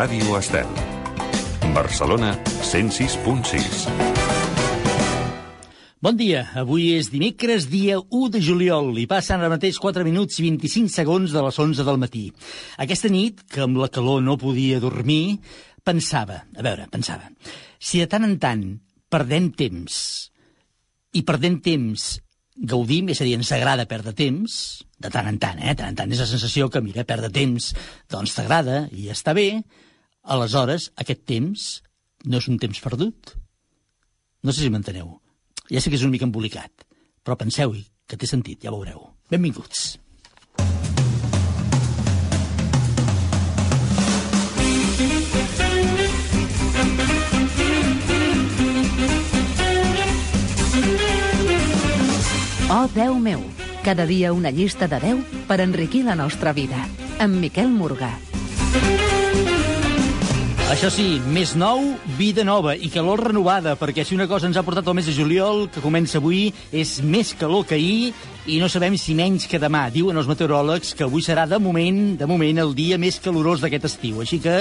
Ràdio Estel. Barcelona 106.6. Bon dia, avui és dimecres, dia 1 de juliol, i passen ara mateix 4 minuts i 25 segons de les 11 del matí. Aquesta nit, que amb la calor no podia dormir, pensava, a veure, pensava, si de tant en tant perdem temps, i perdem temps gaudim, és a dir, ens agrada perdre temps, de tant en tant, eh? De tant en tant és la sensació que, mira, perdre temps, doncs t'agrada i està bé, aleshores aquest temps no és un temps perdut. No sé si m'enteneu. Ja sé que és una mica embolicat, però penseu-hi, que té sentit, ja veureu. Benvinguts. Oh, Déu meu! Cada dia una llista de 10 per enriquir la nostra vida. Amb Miquel Morgà. Això sí, més nou, vida nova i calor renovada, perquè si una cosa ens ha portat el mes de juliol, que comença avui, és més calor que ahir i no sabem si menys que demà. Diuen els meteoròlegs que avui serà, de moment, de moment, el dia més calorós d'aquest estiu. Així que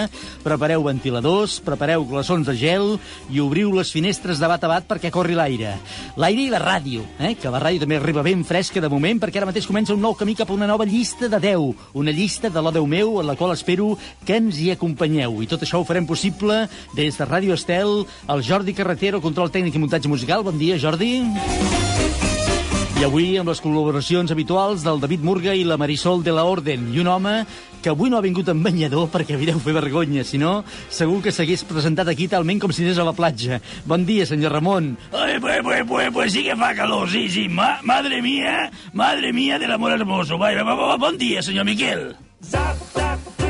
prepareu ventiladors, prepareu glaçons de gel i obriu les finestres de bat a bat perquè corri l'aire. L'aire i la ràdio, eh? que la ràdio també arriba ben fresca de moment, perquè ara mateix comença un nou camí cap a una nova llista de 10, una llista de l'O Déu meu, en la qual espero que ens hi acompanyeu. I tot això ho farem possible des de Ràdio Estel, el Jordi Carretero, control tècnic i muntatge musical. Bon dia, Jordi. I avui amb les col·laboracions habituals del David Murga i la Marisol de la Orden, i un home que avui no ha vingut amb banyador perquè havíeu fer vergonya, si no, segur que s'hagués presentat aquí talment com si anés a la platja. Bon dia, senyor Ramon. Ay, pues, pues, pues, pues sí que fa calor, sí, sí. Ma madre mía, madre mía del amor hermoso. Vaya, va, va, va, bon dia, senyor Miquel. Zap, zap, doobie-doo-da.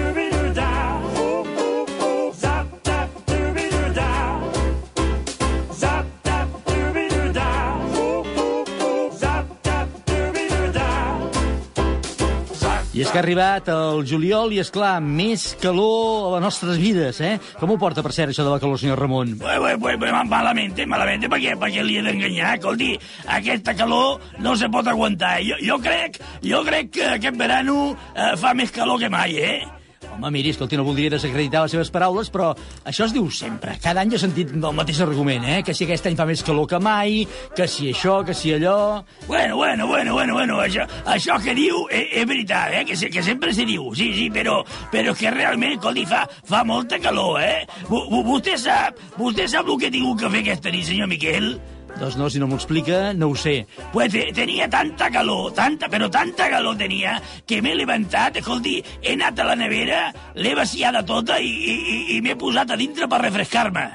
I és que ha arribat el juliol i, és clar més calor a les nostres vides, eh? Com ho porta, per cert, això de la calor, senyor Ramon? Pues, pues, pues, pues, malamente, malamente, perquè, perquè li he d'enganyar. Escolti, aquesta calor no se pot aguantar. Jo, jo, crec, jo crec que aquest verano eh, fa més calor que mai, eh? Home, miri, escolti, no voldria desacreditar les seves paraules, però això es diu sempre. Cada any he sentit el mateix argument, eh? Que si aquest any fa més calor que mai, que si això, que si allò... Bueno, bueno, bueno, bueno, bueno, això, això que diu és, és veritat, eh? Que, se, que sempre se diu, sí, sí, però, però que realment, escolti, fa, fa molta calor, eh? V vostè sap, vostè sap el que he tingut que fer aquesta nit, senyor Miquel? Doncs no, si no m'ho explica, no ho sé. Pues te- tenia tanta calor, tanta, però tanta calor tenia, que m'he levantat, escolti, he anat a la nevera, l'he vaciada tota i, i, i, m'he posat a dintre per refrescar-me.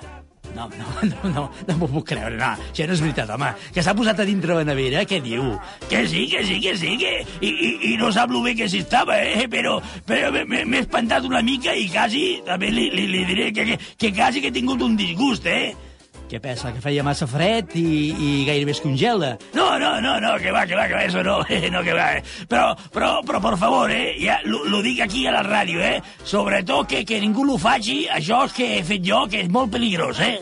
No, no, no, no, no m'ho puc creure, no. Això no és veritat, home. Que s'ha posat a dintre la nevera, què diu? Que sí, que sí, que sí, que... I, i, i no sap lo bé que s'hi estava, eh? Però, però m'he espantat una mica i quasi, també li, li, li diré que, que, que quasi que he tingut un disgust, eh? Què pensa, que feia massa fred i, i gairebé es congela? No, no, no, no, que va, que va, que va, eso no, no, que va. Però, però, però, por favor, eh, ja lo, lo dic aquí a la ràdio, eh, sobretot que, que ningú lo faci, això que he fet jo, que és molt peligrós, eh.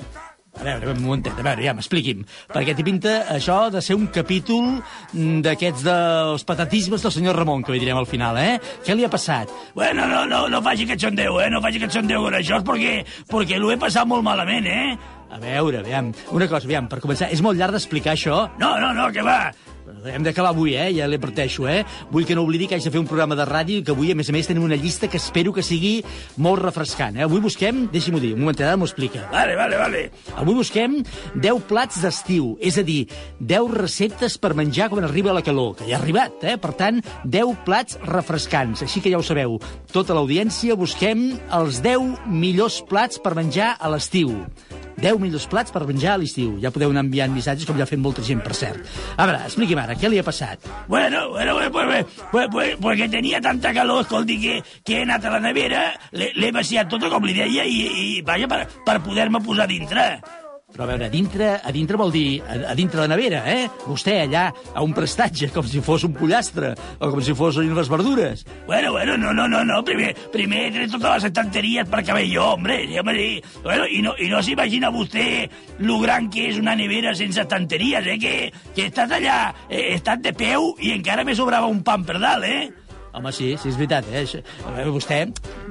A veure, un momentet, a veure, ja m'expliqui'm. Perquè t'hi pinta això de ser un capítol mm, d'aquests dels patatismes del senyor Ramon, que li direm al final, eh? Què li ha passat? Bueno, no, no, no faci cachondeu, eh, no faci cachondeu con això, perquè, perquè l'ho he passat molt malament, eh. A veure, aviam, una cosa, aviam, per començar, és molt llarg d'explicar això? No, no, no, que va. Hem d'acabar avui, eh? Ja l'adverteixo, eh? Vull que no oblidi que haig de fer un programa de ràdio i que avui, a més a més, tenim una llista que espero que sigui molt refrescant, eh? Avui busquem, deixi'm-ho dir, un momentet, ara m'ho explica. Vale, vale, vale. Avui busquem 10 plats d'estiu, és a dir, 10 receptes per menjar quan arriba la calor, que ja ha arribat, eh? Per tant, 10 plats refrescants. Així que ja ho sabeu, tota l'audiència busquem els 10 millors plats per menjar a l'estiu. 10 millors plats per menjar a l'estiu. Ja podeu anar enviant missatges, com ja ha fet molta gent, per cert. A veure, expliqui'm ara, què li ha passat? Bueno, bueno, pues, pues, pues, pues, pues que tenia tanta calor, escolti, que, que he anat a la nevera, l'he vaciat tota, com li deia, i, i vaja, per, per poder-me posar dintre. Però a veure, a dintre, a dintre vol dir a, a dintre la nevera, eh? Vostè allà, a un prestatge, com si fos un pollastre, o com si fossin les verdures. Bueno, bueno, no, no, no, no. Primer, primer he tret totes les estanteries per acabar jo, hombre. Sí, home, sí. Bueno, i no, i no s'imagina vostè lo gran que és una nevera sense estanteries, eh? Que, que estat allà, eh, he estat de peu i encara me sobrava un pan per dalt, eh? Home, sí, sí, és veritat. Eh? Això- vostè,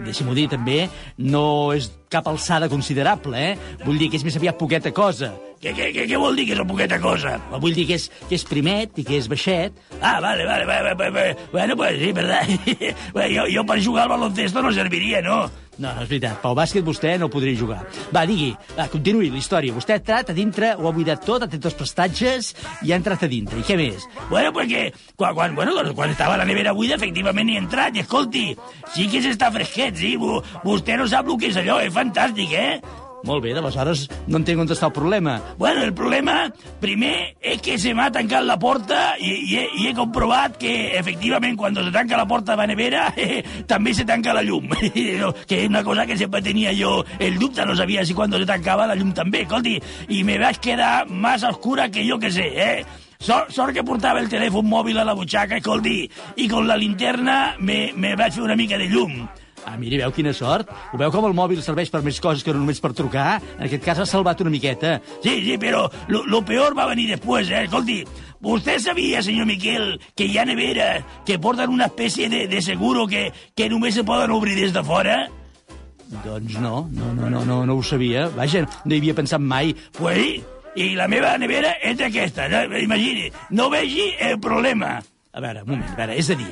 deixi-m'ho dir també, no és cap alçada considerable, eh? Vull dir que és més aviat poqueta cosa. Què, què, què, què vol dir que és poqueta cosa? Vull dir que és, que és primet i que és baixet. Ah, vale, vale, vale, vale, vale. Bueno, pues sí, ¿verdad? Jo, jo per jugar al baloncesto no serviria, no? No, no és veritat. Pel bàsquet vostè no podria jugar. Va, digui, va, continuï la història. Vostè ha entrat a dintre, ho ha buidat tot, ha tret els prestatges i ha entrat a dintre. I què més? Bueno, pues que quan, quan, bueno, doncs, quan estava la nevera buida, efectivament hi he entrat, i escolti, sí que s'està fresquet, sí, Vo- vostè no sap el que és allò, és fantàstic, eh? Molt bé, d'aleshores no entenc on està el problema. Bueno, el problema, primer, és que se m'ha tancat la porta i, i, he, i he comprovat que, efectivament, quan se tanca la porta de la nevera, eh, també se tanca la llum. Que és una cosa que sempre tenia jo el dubte, no sabia si quan se tancava la llum també, escolti, i me vaig quedar més oscura que jo que sé, eh? Sort, sort que portava el telèfon mòbil a la butxaca, escolti, i con la linterna me, me vaig fer una mica de llum. Ah, miri, veu quina sort. Ho veu com el mòbil serveix per més coses que no només per trucar? En aquest cas ha salvat una miqueta. Sí, sí, però lo, lo peor va venir després, eh? Escolti, vostè sabia, senyor Miquel, que hi ha neveres que porten una espècie de, de seguro que, que només se poden obrir des de fora? Doncs no, no, no, no, no, no ho sabia. Vaja, no hi havia pensat mai. Pues sí, i la meva nevera és aquesta, no? imagini, no vegi el problema. A veure, un moment, a veure, és a dir,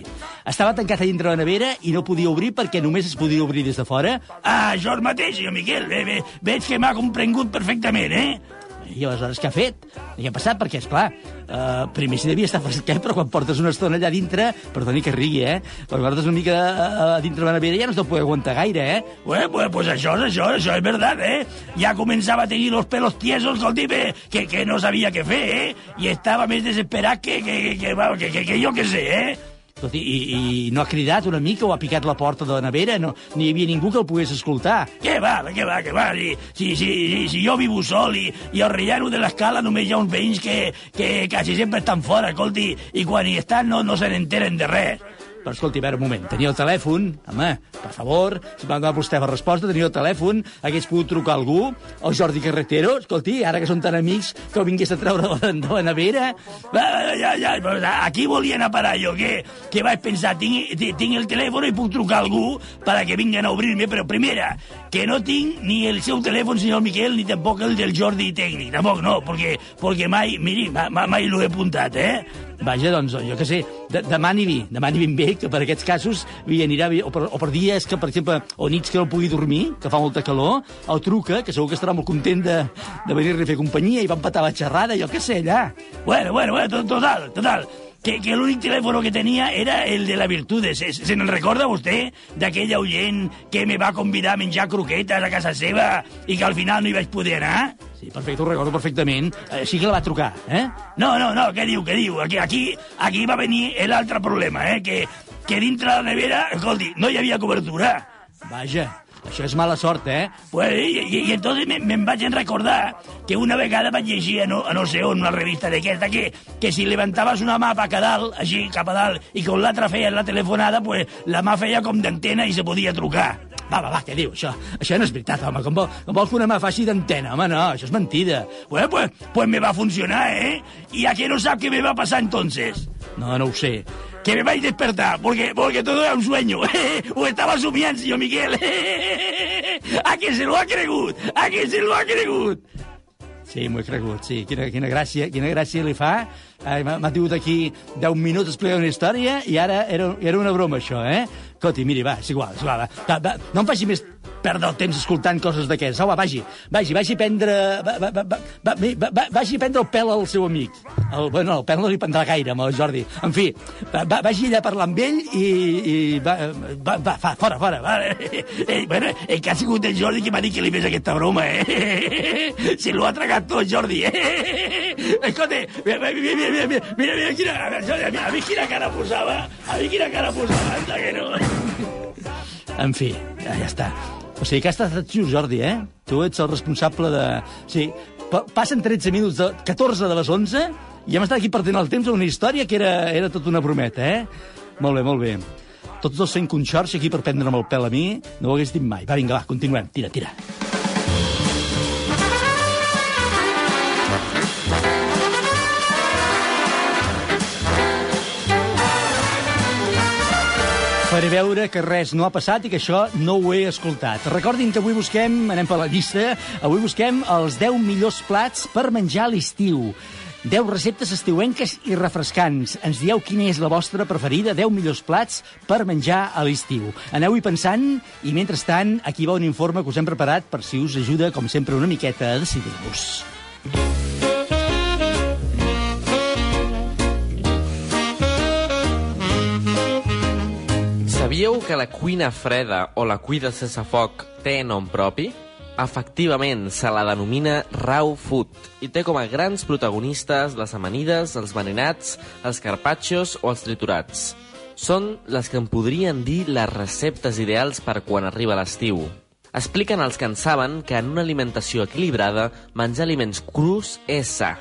estava tancat a dintre la nevera i no podia obrir perquè només es podia obrir des de fora? Ah, això és mateix, senyor Miquel, ve, ve, veig que m'ha comprengut perfectament, eh? I aleshores què ha fet? I què ha passat? Perquè, esclar, uh, primer si devia estar fresquet, però quan portes una estona allà dintre, perdoni que rigui, eh? Quan portes una mica uh, dintre la nevera ja no es deu poder aguantar gaire, eh? Bueno, pues, pues això és això, això és verdad, eh? Ja començava a tenir los pelos tiesos, escolti, bé, que, que no sabia què fer, eh? I estava més desesperat que, que, que, que, que, que, que jo què sé, eh? Escolti, i, I no ha cridat una mica o ha picat la porta de la nevera? No, ni hi havia ningú que el pogués escoltar. Què va, què va, què va? Si, si, si, si, si jo vivo sol i, i al rellano de l'escala només hi ha uns veïns que, que quasi sempre estan fora, escolti, i quan hi estan no, no se n'enteren de res. Però escolti, a veure, un moment, tenia el telèfon, home, per favor, si m'ha donat vostè la resposta, tenia el telèfon, hagués pogut trucar algú, el Jordi Carretero, escolti, ara que són tan amics, que el vingués a treure de la, nevera. Ja, ja, aquí volia anar a parar jo, que, que vaig pensar, tinc, ti- tinc el telèfon i puc trucar algú para que vinguen a obrir-me, però primera, que no tinc ni el seu telèfon, senyor Miquel, ni tampoc el del Jordi tècnic, tampoc no, perquè, perquè mai, miri, ma- ma- mai l'ho he apuntat, eh? Vaja, doncs, jo què sé, de, demani-li, demani ben bé, que per aquests casos li anirà bé, o per, o per dies que, per exemple, o nits que no pugui dormir, que fa molta calor, el truca, que segur que estarà molt content de, de venir-li a fer companyia i va empatar la xerrada, jo què sé, allà. Bueno, bueno, bueno, to- total, total. Que, que l'únic telèfon que tenia era el de la Virtudes. Se, se n'en recorda vostè d'aquella oient que me va convidar a menjar croquetes a casa seva i que al final no hi vaig poder anar? Sí, perfecte, ho recordo perfectament. Així que la va trucar, eh? No, no, no, què diu, què diu? Aquí, aquí, aquí va venir l'altre problema, eh? Que, que dintre la nevera, escolti, no hi havia cobertura. Vaja, això és mala sort, eh? Pues, i, i, i entonces me- me'n vaig en recordar que una vegada vaig llegir a no, a no sé on, una revista d'aquesta, que, que si levantaves una mà cap a dalt, així, cap a dalt, i con l'altra feies la telefonada, pues la mà feia com d'antena i se podia trucar. Va, va, va, què diu? Això, això no és veritat, home. Com, vol, com vols que una mà faci d'antena? Home, no, això és mentida. Bueno, pues, pues me va funcionar, ¿eh? ¿Y a no sabe qué me va a pasar entonces? No, no ho sé. Que me vais a despertar, porque, porque todo era un sueño. o estaba somiant, señor Miguel. a que se lo ha cregut, a que se lo ha cregut. Sí, m'ho he cregut, sí. Quina, quina, gràcia, quina gràcia li fa. M'ha tingut aquí 10 minuts explicant una història i ara era, era una broma, això, eh? Coti, miri, va, és igual, és igual. Va, va, va, no em faci més perdre el temps escoltant coses d'aquestes. Va, vagi, vagi, vagi a prendre... Va, va, va, va, va, va, va, vagi a prendre el pèl al seu amic. El, bueno, el pèl no li prendrà gaire, amb el Jordi. En fi, va, va, vagi allà a parlar amb ell i, i va, va, va, fa, fora, fora, va. Eh, bueno, el que ha sigut el Jordi que m'ha dit que li fes aquesta broma, eh? Se lo ha tragat tot, Jordi, eh? Escolta, mira, mira, mira, mira, mira, mira, mira quina, a, veure, a, mi, a mi quina cara posava, a mi quina cara posava, anda que no. En fi, ja, ja està. O sigui que has estat tu, Jordi, eh? Tu ets el responsable de... Sí, pa- passen 13 minuts, de 14 de les 11, i hem estat aquí perdent el temps una història que era, era tot una brometa, eh? Molt bé, molt bé. Tots dos fent conxorxa aquí per prendre'm el pèl a mi, no ho hagués dit mai. Va, vinga, va, continuem. Tira, tira. Faré veure que res no ha passat i que això no ho he escoltat. Recordin que avui busquem, anem per la llista, avui busquem els 10 millors plats per menjar a l'estiu. 10 receptes estiuenques i refrescants. Ens dieu quina és la vostra preferida, 10 millors plats per menjar a l'estiu. Aneu-hi pensant i, mentrestant, aquí va un informe que us hem preparat per si us ajuda, com sempre, una miqueta a decidir-vos. Sabíeu que la cuina freda o la cuina sense foc té nom propi? Efectivament, se la denomina raw food i té com a grans protagonistes les amanides, els marinats, els carpaccios o els triturats. Són les que en podrien dir les receptes ideals per quan arriba l'estiu. Expliquen els que en saben que en una alimentació equilibrada menjar aliments crus és sa.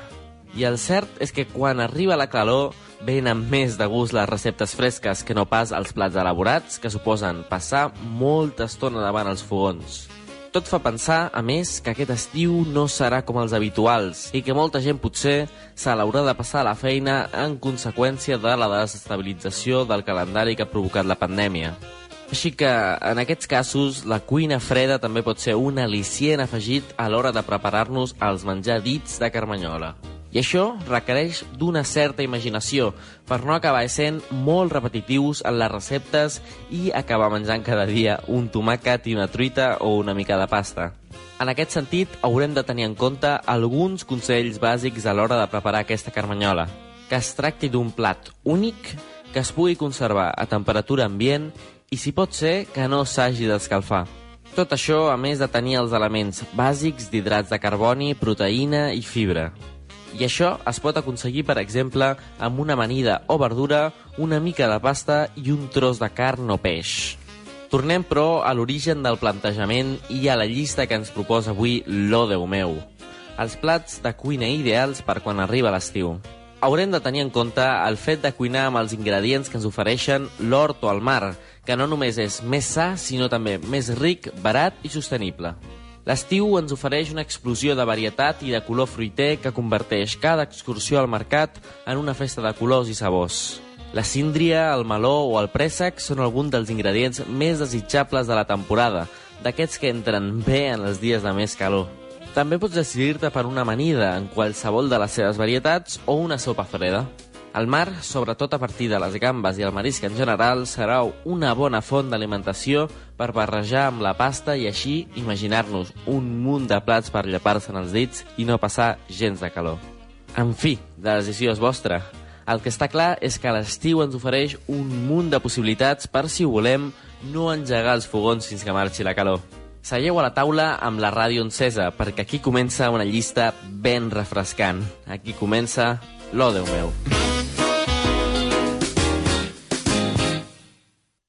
I el cert és que quan arriba la calor venen més de gust les receptes fresques que no pas els plats elaborats que suposen passar molta estona davant els fogons. Tot fa pensar, a més, que aquest estiu no serà com els habituals i que molta gent potser se l'haurà de passar a la feina en conseqüència de la desestabilització del calendari que ha provocat la pandèmia. Així que, en aquests casos, la cuina freda també pot ser un al·licient afegit a l'hora de preparar-nos els menjar dits de Carmanyola. I això requereix d'una certa imaginació per no acabar sent molt repetitius en les receptes i acabar menjant cada dia un tomàquet i una truita o una mica de pasta. En aquest sentit, haurem de tenir en compte alguns consells bàsics a l'hora de preparar aquesta carmanyola. Que es tracti d'un plat únic, que es pugui conservar a temperatura ambient i, si pot ser, que no s'hagi d'escalfar. Tot això, a més de tenir els elements bàsics d'hidrats de carboni, proteïna i fibra. I això es pot aconseguir, per exemple, amb una amanida o verdura, una mica de pasta i un tros de carn o peix. Tornem, però, a l'origen del plantejament i a la llista que ens proposa avui l'O Déu meu. Els plats de cuina ideals per quan arriba l'estiu. Haurem de tenir en compte el fet de cuinar amb els ingredients que ens ofereixen l'hort o el mar, que no només és més sa, sinó també més ric, barat i sostenible. L'estiu ens ofereix una explosió de varietat i de color fruiter que converteix cada excursió al mercat en una festa de colors i sabors. La síndria, el meló o el préssec són alguns dels ingredients més desitjables de la temporada, d'aquests que entren bé en els dies de més calor. També pots decidir-te per una amanida en qualsevol de les seves varietats o una sopa freda. El mar, sobretot a partir de les gambes i el marisc en general, serà una bona font d'alimentació per barrejar amb la pasta i així imaginar-nos un munt de plats per llepar-se en els dits i no passar gens de calor. En fi, la decisió és vostra. El que està clar és que l'estiu ens ofereix un munt de possibilitats per, si ho volem, no engegar els fogons fins que marxi la calor. Seieu a la taula amb la ràdio encesa, perquè aquí comença una llista ben refrescant. Aquí comença l'O Déu meu.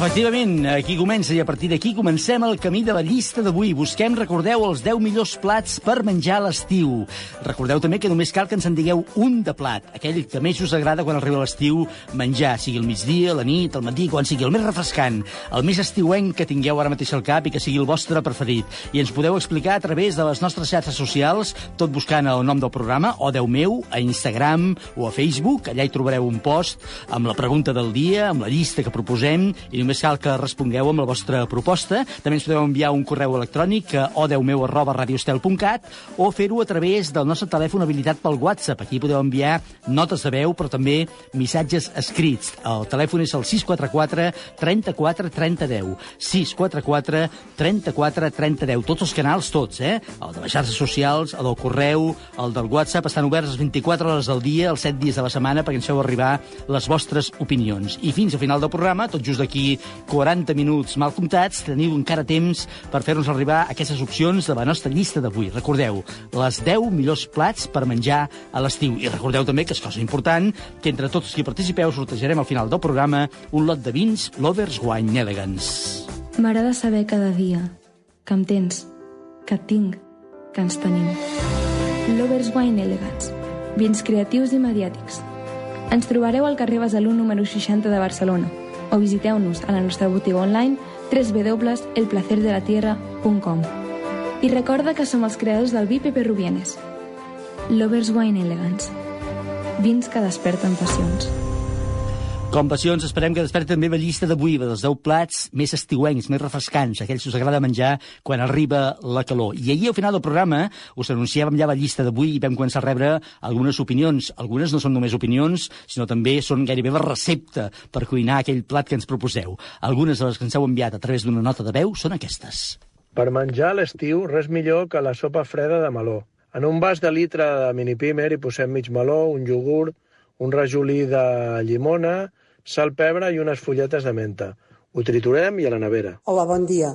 Efectivament, aquí comença i a partir d'aquí comencem el camí de la llista d'avui. Busquem, recordeu, els 10 millors plats per menjar a l'estiu. Recordeu també que només cal que ens en digueu un de plat, aquell que més us agrada quan arriba l'estiu menjar, sigui el migdia, la nit, el matí, quan sigui el més refrescant, el més estiuenc que tingueu ara mateix al cap i que sigui el vostre preferit. I ens podeu explicar a través de les nostres xarxes socials, tot buscant el nom del programa, o Déu meu, a Instagram o a Facebook. Allà hi trobareu un post amb la pregunta del dia, amb la llista que proposem, i només cal que respongueu amb la vostra proposta. També ens podeu enviar un correu electrònic a odeumeu arroba radiostel.cat o fer-ho a través del nostre telèfon habilitat pel WhatsApp. Aquí podeu enviar notes de veu, però també missatges escrits. El telèfon és el 644 34 30 10. 644 34 30 10. Tots els canals, tots, eh? El de les xarxes socials, el del correu, el del WhatsApp, estan oberts les 24 hores del dia, els 7 dies de la setmana, perquè ens feu arribar les vostres opinions. I fins al final del programa, tot just d'aquí 40 minuts mal comptats, teniu encara temps per fer-nos arribar aquestes opcions de la nostra llista d'avui. Recordeu, les 10 millors plats per menjar a l'estiu. I recordeu també, que és cosa important, que entre tots que participeu sortejarem al final del programa un lot de vins Lovers Wine Elegance. M'agrada saber cada dia que em tens, que et tinc, que ens tenim. Lovers Wine Elegance. vins creatius i mediàtics. Ens trobareu al carrer Besalú número 60 de Barcelona o visiteu-nos a la nostra botiga online www.elplacerdelatierra.com I recorda que som els creadors del vi Pepe Rubienes. Lovers Wine Elegance. Vins que desperten passions. Com passions, esperem que desperti també la llista d'avui dels 10 plats més estiuencs, més refrescants, aquells que us agrada menjar quan arriba la calor. I ahir, al final del programa, us anunciàvem ja la llista d'avui i vam començar a rebre algunes opinions. Algunes no són només opinions, sinó també són gairebé la recepta per cuinar aquell plat que ens proposeu. Algunes de les que ens heu enviat a través d'una nota de veu són aquestes. Per menjar a l'estiu, res millor que la sopa freda de meló. En un vas de litre de mini pimer hi posem mig meló, un iogurt, un rajolí de llimona, sal, pebre i unes fulletes de menta. Ho triturem i a la nevera. Hola, bon dia.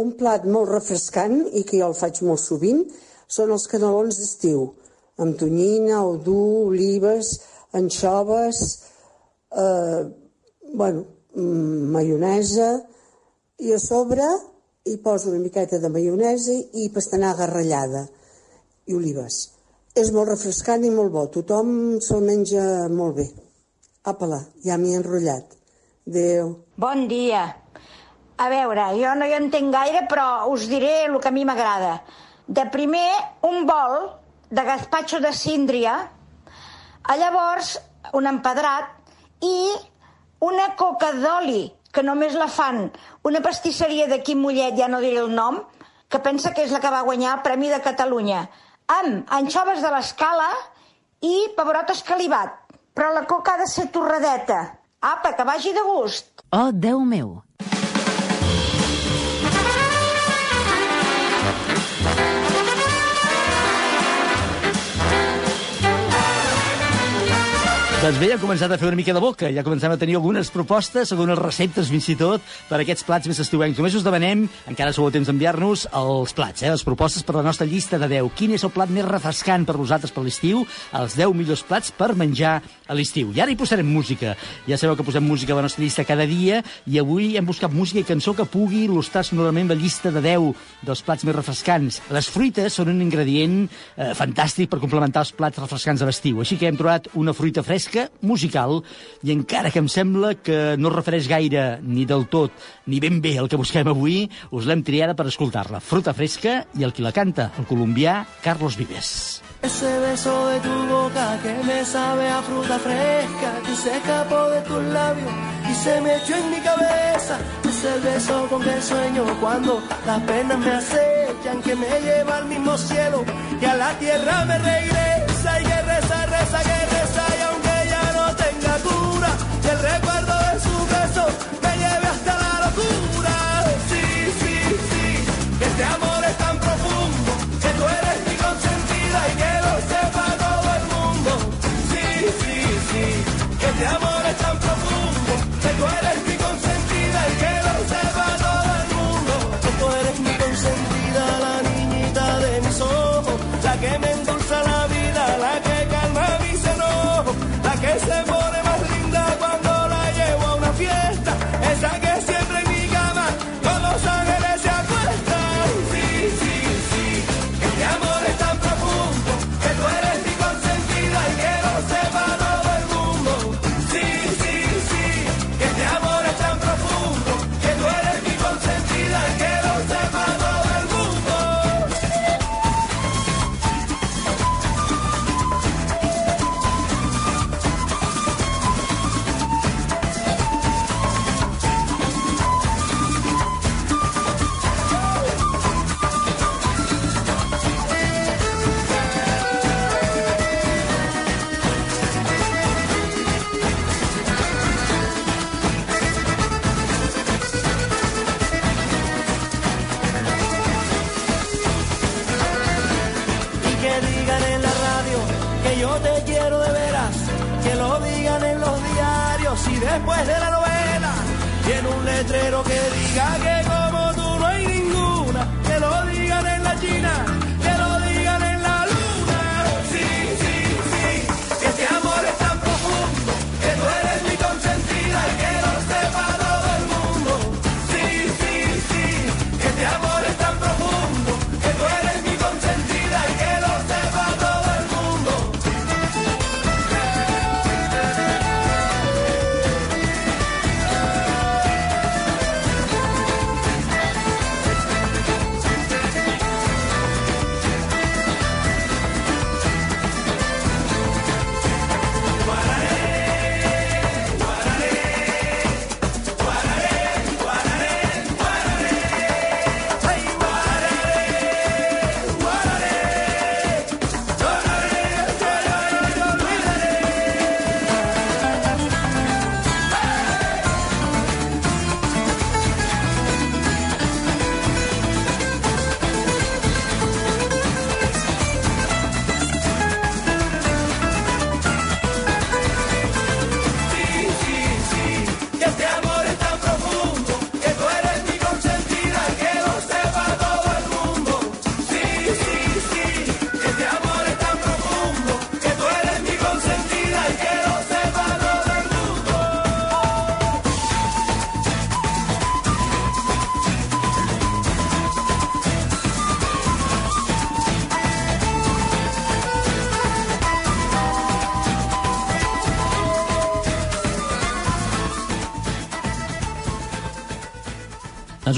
Un plat molt refrescant i que jo el faig molt sovint són els canelons d'estiu, amb tonyina, odú, olives, anxoves, eh, bueno, mm, maionesa, i a sobre hi poso una miqueta de maionesa i pastanaga ratllada i olives. És molt refrescant i molt bo. Tothom se'l menja molt bé. Apa-la, ja m'hi he enrotllat. Adéu. Bon dia. A veure, jo no hi entenc gaire, però us diré el que a mi m'agrada. De primer, un bol de gazpacho de síndria, a llavors un empedrat i una coca d'oli, que només la fan una pastisseria d'aquí Mollet, ja no diré el nom, que pensa que és la que va guanyar el Premi de Catalunya, amb anxoves de l'escala i pebrot escalivat. Però la coca ha de ser torradeta. Apa, que vagi de gust. Oh, Déu meu! Doncs bé, ja hem començat a fer una mica de boca, ja comencem a tenir algunes propostes, algunes receptes fins i tot per a aquests plats més estiuencs. Només us demanem, encara sou a temps d'enviar-nos, els plats, eh, les propostes per la nostra llista de 10. Quin és el plat més refrescant per vosaltres per l'estiu? Els 10 millors plats per menjar a l'estiu. I ara hi posarem música. Ja sabeu que posem música a la nostra llista cada dia i avui hem buscat música i cançó que pugui il·lustrar sonorament la llista de 10 dels plats més refrescants. Les fruites són un ingredient eh, fantàstic per complementar els plats refrescants de l'estiu. Així que hem trobat una fruita fresca musical i encara que em sembla que no refereix gaire ni del tot ni ben bé el que busquem avui, us l'hem triada per escoltar-la. Fruta fresca i el qui la canta, el colombià Carlos Vives. Ese beso de tu boca que me sabe a fruta fresca que se escapó de tus labios y se me echó en mi cabeza. Es el beso con que sueño cuando las penas me acechan, que me lleva al mismo cielo y a la tierra me regresa el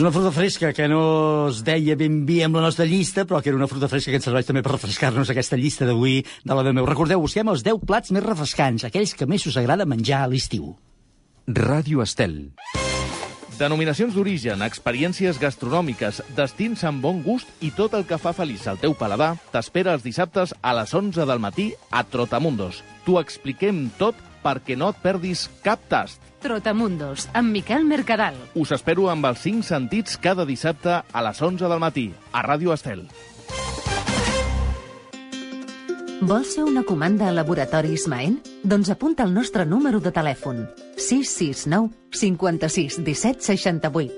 una fruita fresca que no es deia ben bé amb la nostra llista, però que era una fruita fresca que ens serveix també per refrescar-nos aquesta llista d'avui de la de meu. Recordeu, busquem els 10 plats més refrescants, aquells que més us agrada menjar a l'estiu. Ràdio Estel. Denominacions d'origen, experiències gastronòmiques, destins amb bon gust i tot el que fa feliç al teu paladar t'espera els dissabtes a les 11 del matí a Trotamundos. T'ho expliquem tot perquè no et perdis cap tast. Trotamundos, amb Miquel Mercadal. Us espero amb els 5 sentits cada dissabte a les 11 del matí a Ràdio Estel. Vols fer una comanda a Laboratoris Maen? Doncs apunta el nostre número de telèfon. 669 56 17 68.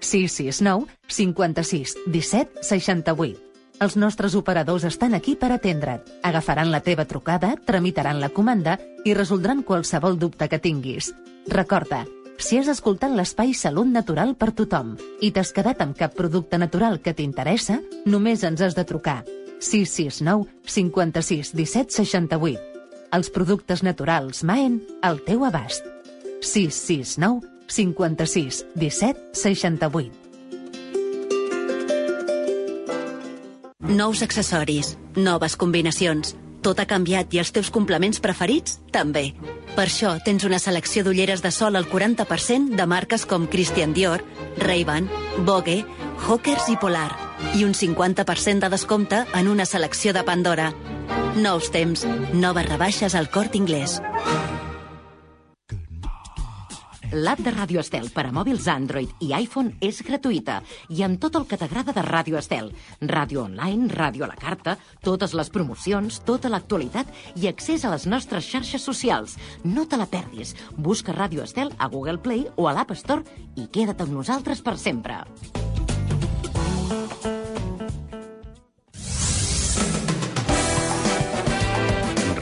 669 56 17 68. Els nostres operadors estan aquí per atendre't. Agafaran la teva trucada, tramitaran la comanda i resoldran qualsevol dubte que tinguis. Recorda, si has escoltat l'espai Salut Natural per tothom i t'has quedat amb cap producte natural que t'interessa, només ens has de trucar. 669 56 17 68. Els productes naturals Maen al teu abast. 669 56 17 68. Nous accessoris, noves combinacions. Tot ha canviat i els teus complements preferits també. Per això tens una selecció d'ulleres de sol al 40% de marques com Christian Dior, Ray-Ban, Vogue, Hawkers i Polar. I un 50% de descompte en una selecció de Pandora. Nous temps, noves rebaixes al Cort Inglés. L'app de Ràdio Estel per a mòbils Android i iPhone és gratuïta i amb tot el que t'agrada de Ràdio Estel. Ràdio online, ràdio a la carta, totes les promocions, tota l'actualitat i accés a les nostres xarxes socials. No te la perdis. Busca Ràdio Estel a Google Play o a l'App Store i queda't amb nosaltres per sempre.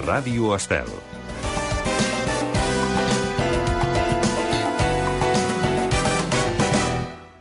Ràdio Estel.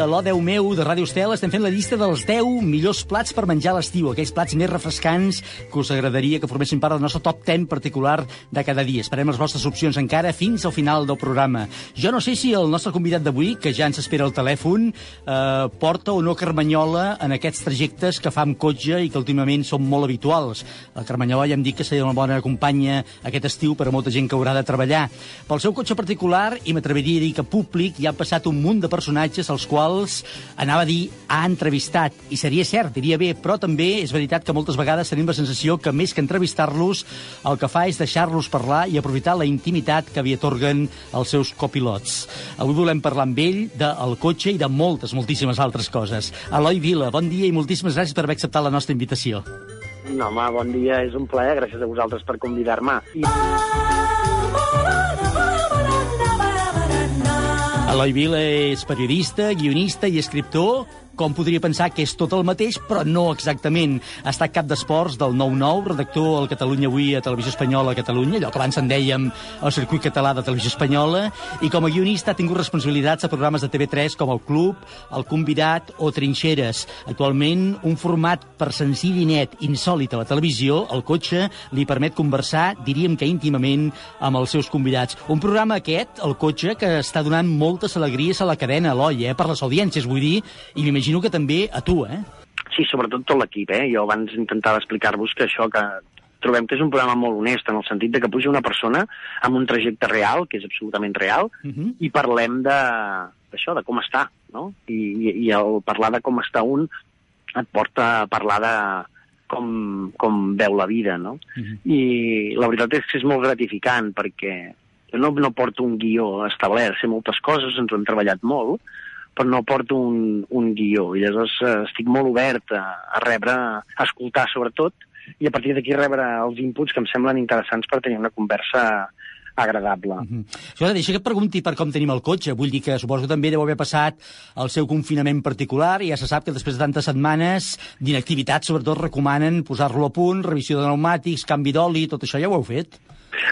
A l'O 10 meu de Ràdio Estel, estem fent la llista dels 10 millors plats per menjar a l'estiu, aquells plats més refrescants que us agradaria que formessin part del nostre top 10 particular de cada dia. Esperem les vostres opcions encara fins al final del programa. Jo no sé si el nostre convidat d'avui, que ja ens espera al telèfon, eh, porta o no carmanyola en aquests trajectes que fa amb cotxe i que últimament són molt habituals. La carmanyola ja hem dit que seria una bona companya aquest estiu per a molta gent que haurà de treballar. Pel seu cotxe particular, i m'atreviria a dir que públic, hi han passat un munt de personatges als quals anava a dir ha entrevistat, i seria cert, diria bé, però també és veritat que moltes vegades tenim la sensació que més que entrevistar-los, el que fa és deixar-los parlar i aprofitar la intimitat que li atorguen els seus copilots. Avui volem parlar amb ell del cotxe i de moltes, moltíssimes altres coses. Eloi Vila, bon dia i moltíssimes gràcies per haver acceptat la nostra invitació. No, home, bon dia, és un plaer, gràcies a vosaltres per convidar-me. I... Eloi Vila és periodista, guionista i escriptor, com podria pensar que és tot el mateix, però no exactament. Ha estat cap d'esports del 9-9, redactor al Catalunya Avui a Televisió Espanyola a Catalunya, allò que abans en dèiem el circuit català de Televisió Espanyola, i com a guionista ha tingut responsabilitats a programes de TV3 com El Club, El Convidat o Trinxeres. Actualment, un format per senzill i net, insòlit a la televisió, el cotxe, li permet conversar, diríem que íntimament, amb els seus convidats. Un programa aquest, el cotxe, que està donant moltes alegries a la cadena, Eloi, eh, per les audiències, vull dir, i m'imagino que també a tu, eh? Sí, sobretot tot l'equip, eh? Jo abans intentava explicar-vos que això que trobem que és un programa molt honest en el sentit de que puja una persona amb un trajecte real, que és absolutament real, Uh -huh. i parlem de d'això, de com està, no? I, i, I el parlar de com està un et porta a parlar de com, com veu la vida, no? Uh -huh. I la veritat és que és molt gratificant perquè jo no, no porto un guió establert, sé moltes coses, ens ho hem treballat molt, però no porto un, un guió. I llavors eh, estic molt obert a, a rebre, a escoltar sobretot, i a partir d'aquí rebre els inputs que em semblen interessants per tenir una conversa agradable. Uh -huh. Escolta, deixa que et pregunti per com tenim el cotxe. Vull dir que suposo que també deu haver passat el seu confinament particular i ja se sap que després de tantes setmanes d'inactivitat, sobretot, recomanen posar-lo a punt, revisió de pneumàtics, canvi d'oli, tot això ja ho heu fet?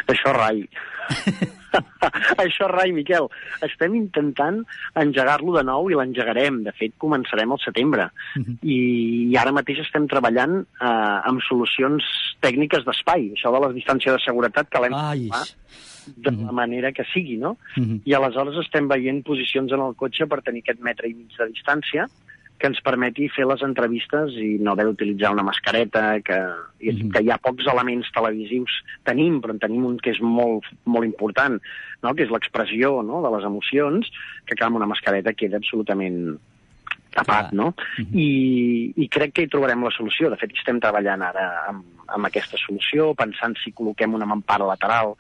Això rai. Això rai, Miquel. Estem intentant engegar-lo de nou i l'engegarem. De fet, començarem al setembre. I, I ara mateix estem treballant eh, amb solucions tècniques d'espai. Això de la distància de seguretat que l'hem de de la manera que sigui, no? I aleshores estem veient posicions en el cotxe per tenir aquest metre i mig de distància que ens permeti fer les entrevistes i no haver d'utilitzar una mascareta, que, i que hi ha pocs elements televisius. Tenim, però en tenim un que és molt, molt important, no? que és l'expressió no? de les emocions, que clar, amb una mascareta queda absolutament tapat, no? I, I crec que hi trobarem la solució. De fet, estem treballant ara amb, amb aquesta solució, pensant si col·loquem una mampara lateral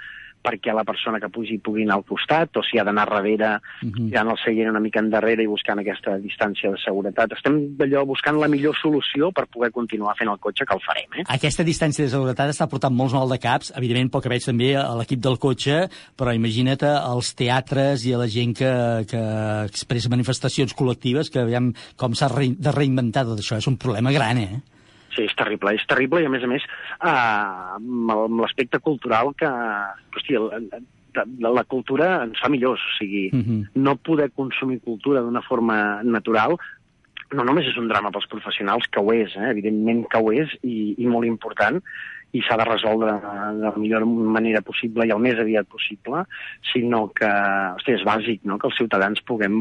perquè la persona que pugi pugui anar al costat, o si ha d'anar darrere, tirant el seient una mica endarrere i buscant aquesta distància de seguretat. Estem d'allò buscant la millor solució per poder continuar fent el cotxe, que el farem, eh? Aquesta distància de seguretat està portant molts mal de caps, evidentment pel que veig també a l'equip del cotxe, però imagina't als teatres i a la gent que, que expressa manifestacions col·lectives, que veiem com s'ha de reinventar tot això. És un problema gran, eh? Sí, és terrible, és terrible i a més a més eh, amb l'aspecte cultural que, hòstia, la, la, cultura ens fa millors, o sigui, no poder consumir cultura d'una forma natural no només és un drama pels professionals, que ho és, eh? evidentment que ho és, i, i molt important, i s'ha de resoldre de la millor manera possible i el més aviat possible, sinó que, hosti, és bàsic, no?, que els ciutadans puguem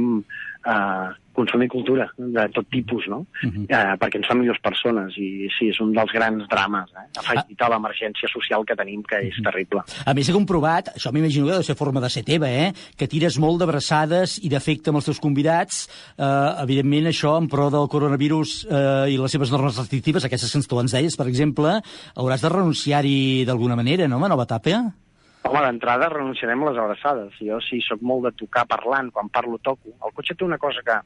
eh, consumir cultura de tot tipus, no?, eh, perquè ens fa millors persones, i sí, és un dels grans drames, eh? afegit a l'emergència social que tenim, que és terrible. A més, he comprovat, això m'imagino que deu ser forma de ser teva, eh? que tires molt d'abraçades i d'afecte amb els teus convidats. Eh, evidentment, això, en pro del coronavirus eh, i les seves normes restrictives, aquestes que tu ens deies, per exemple, hauràs de renunciar-hi d'alguna manera, no?, a nova etapa? Home, d'entrada renunciarem a les abraçades. Jo sí, sóc molt de tocar parlant, quan parlo toco. El cotxe té una cosa que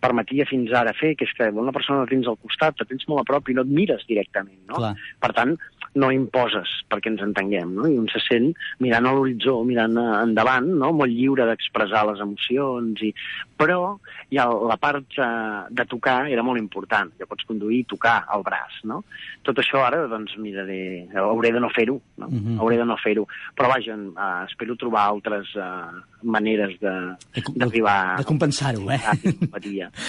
permetia fins ara fer, que és que una persona la tens al costat, la tens molt a prop i no et mires directament, no? Clar. Per tant, no imposes perquè ens entenguem, no? I un se sent mirant a l'horitzó, mirant endavant, no? Molt lliure d'expressar les emocions, i... però hi ha la part eh, de tocar era molt important. Ja pots conduir i tocar el braç, no? Tot això ara, doncs, miraré... Hauré de no fer-ho, no? Mhm. Hauré de no fer-ho. Però vaja, eh, espero trobar altres eh, maneres de- d'arribar De compensar-ho, eh? a.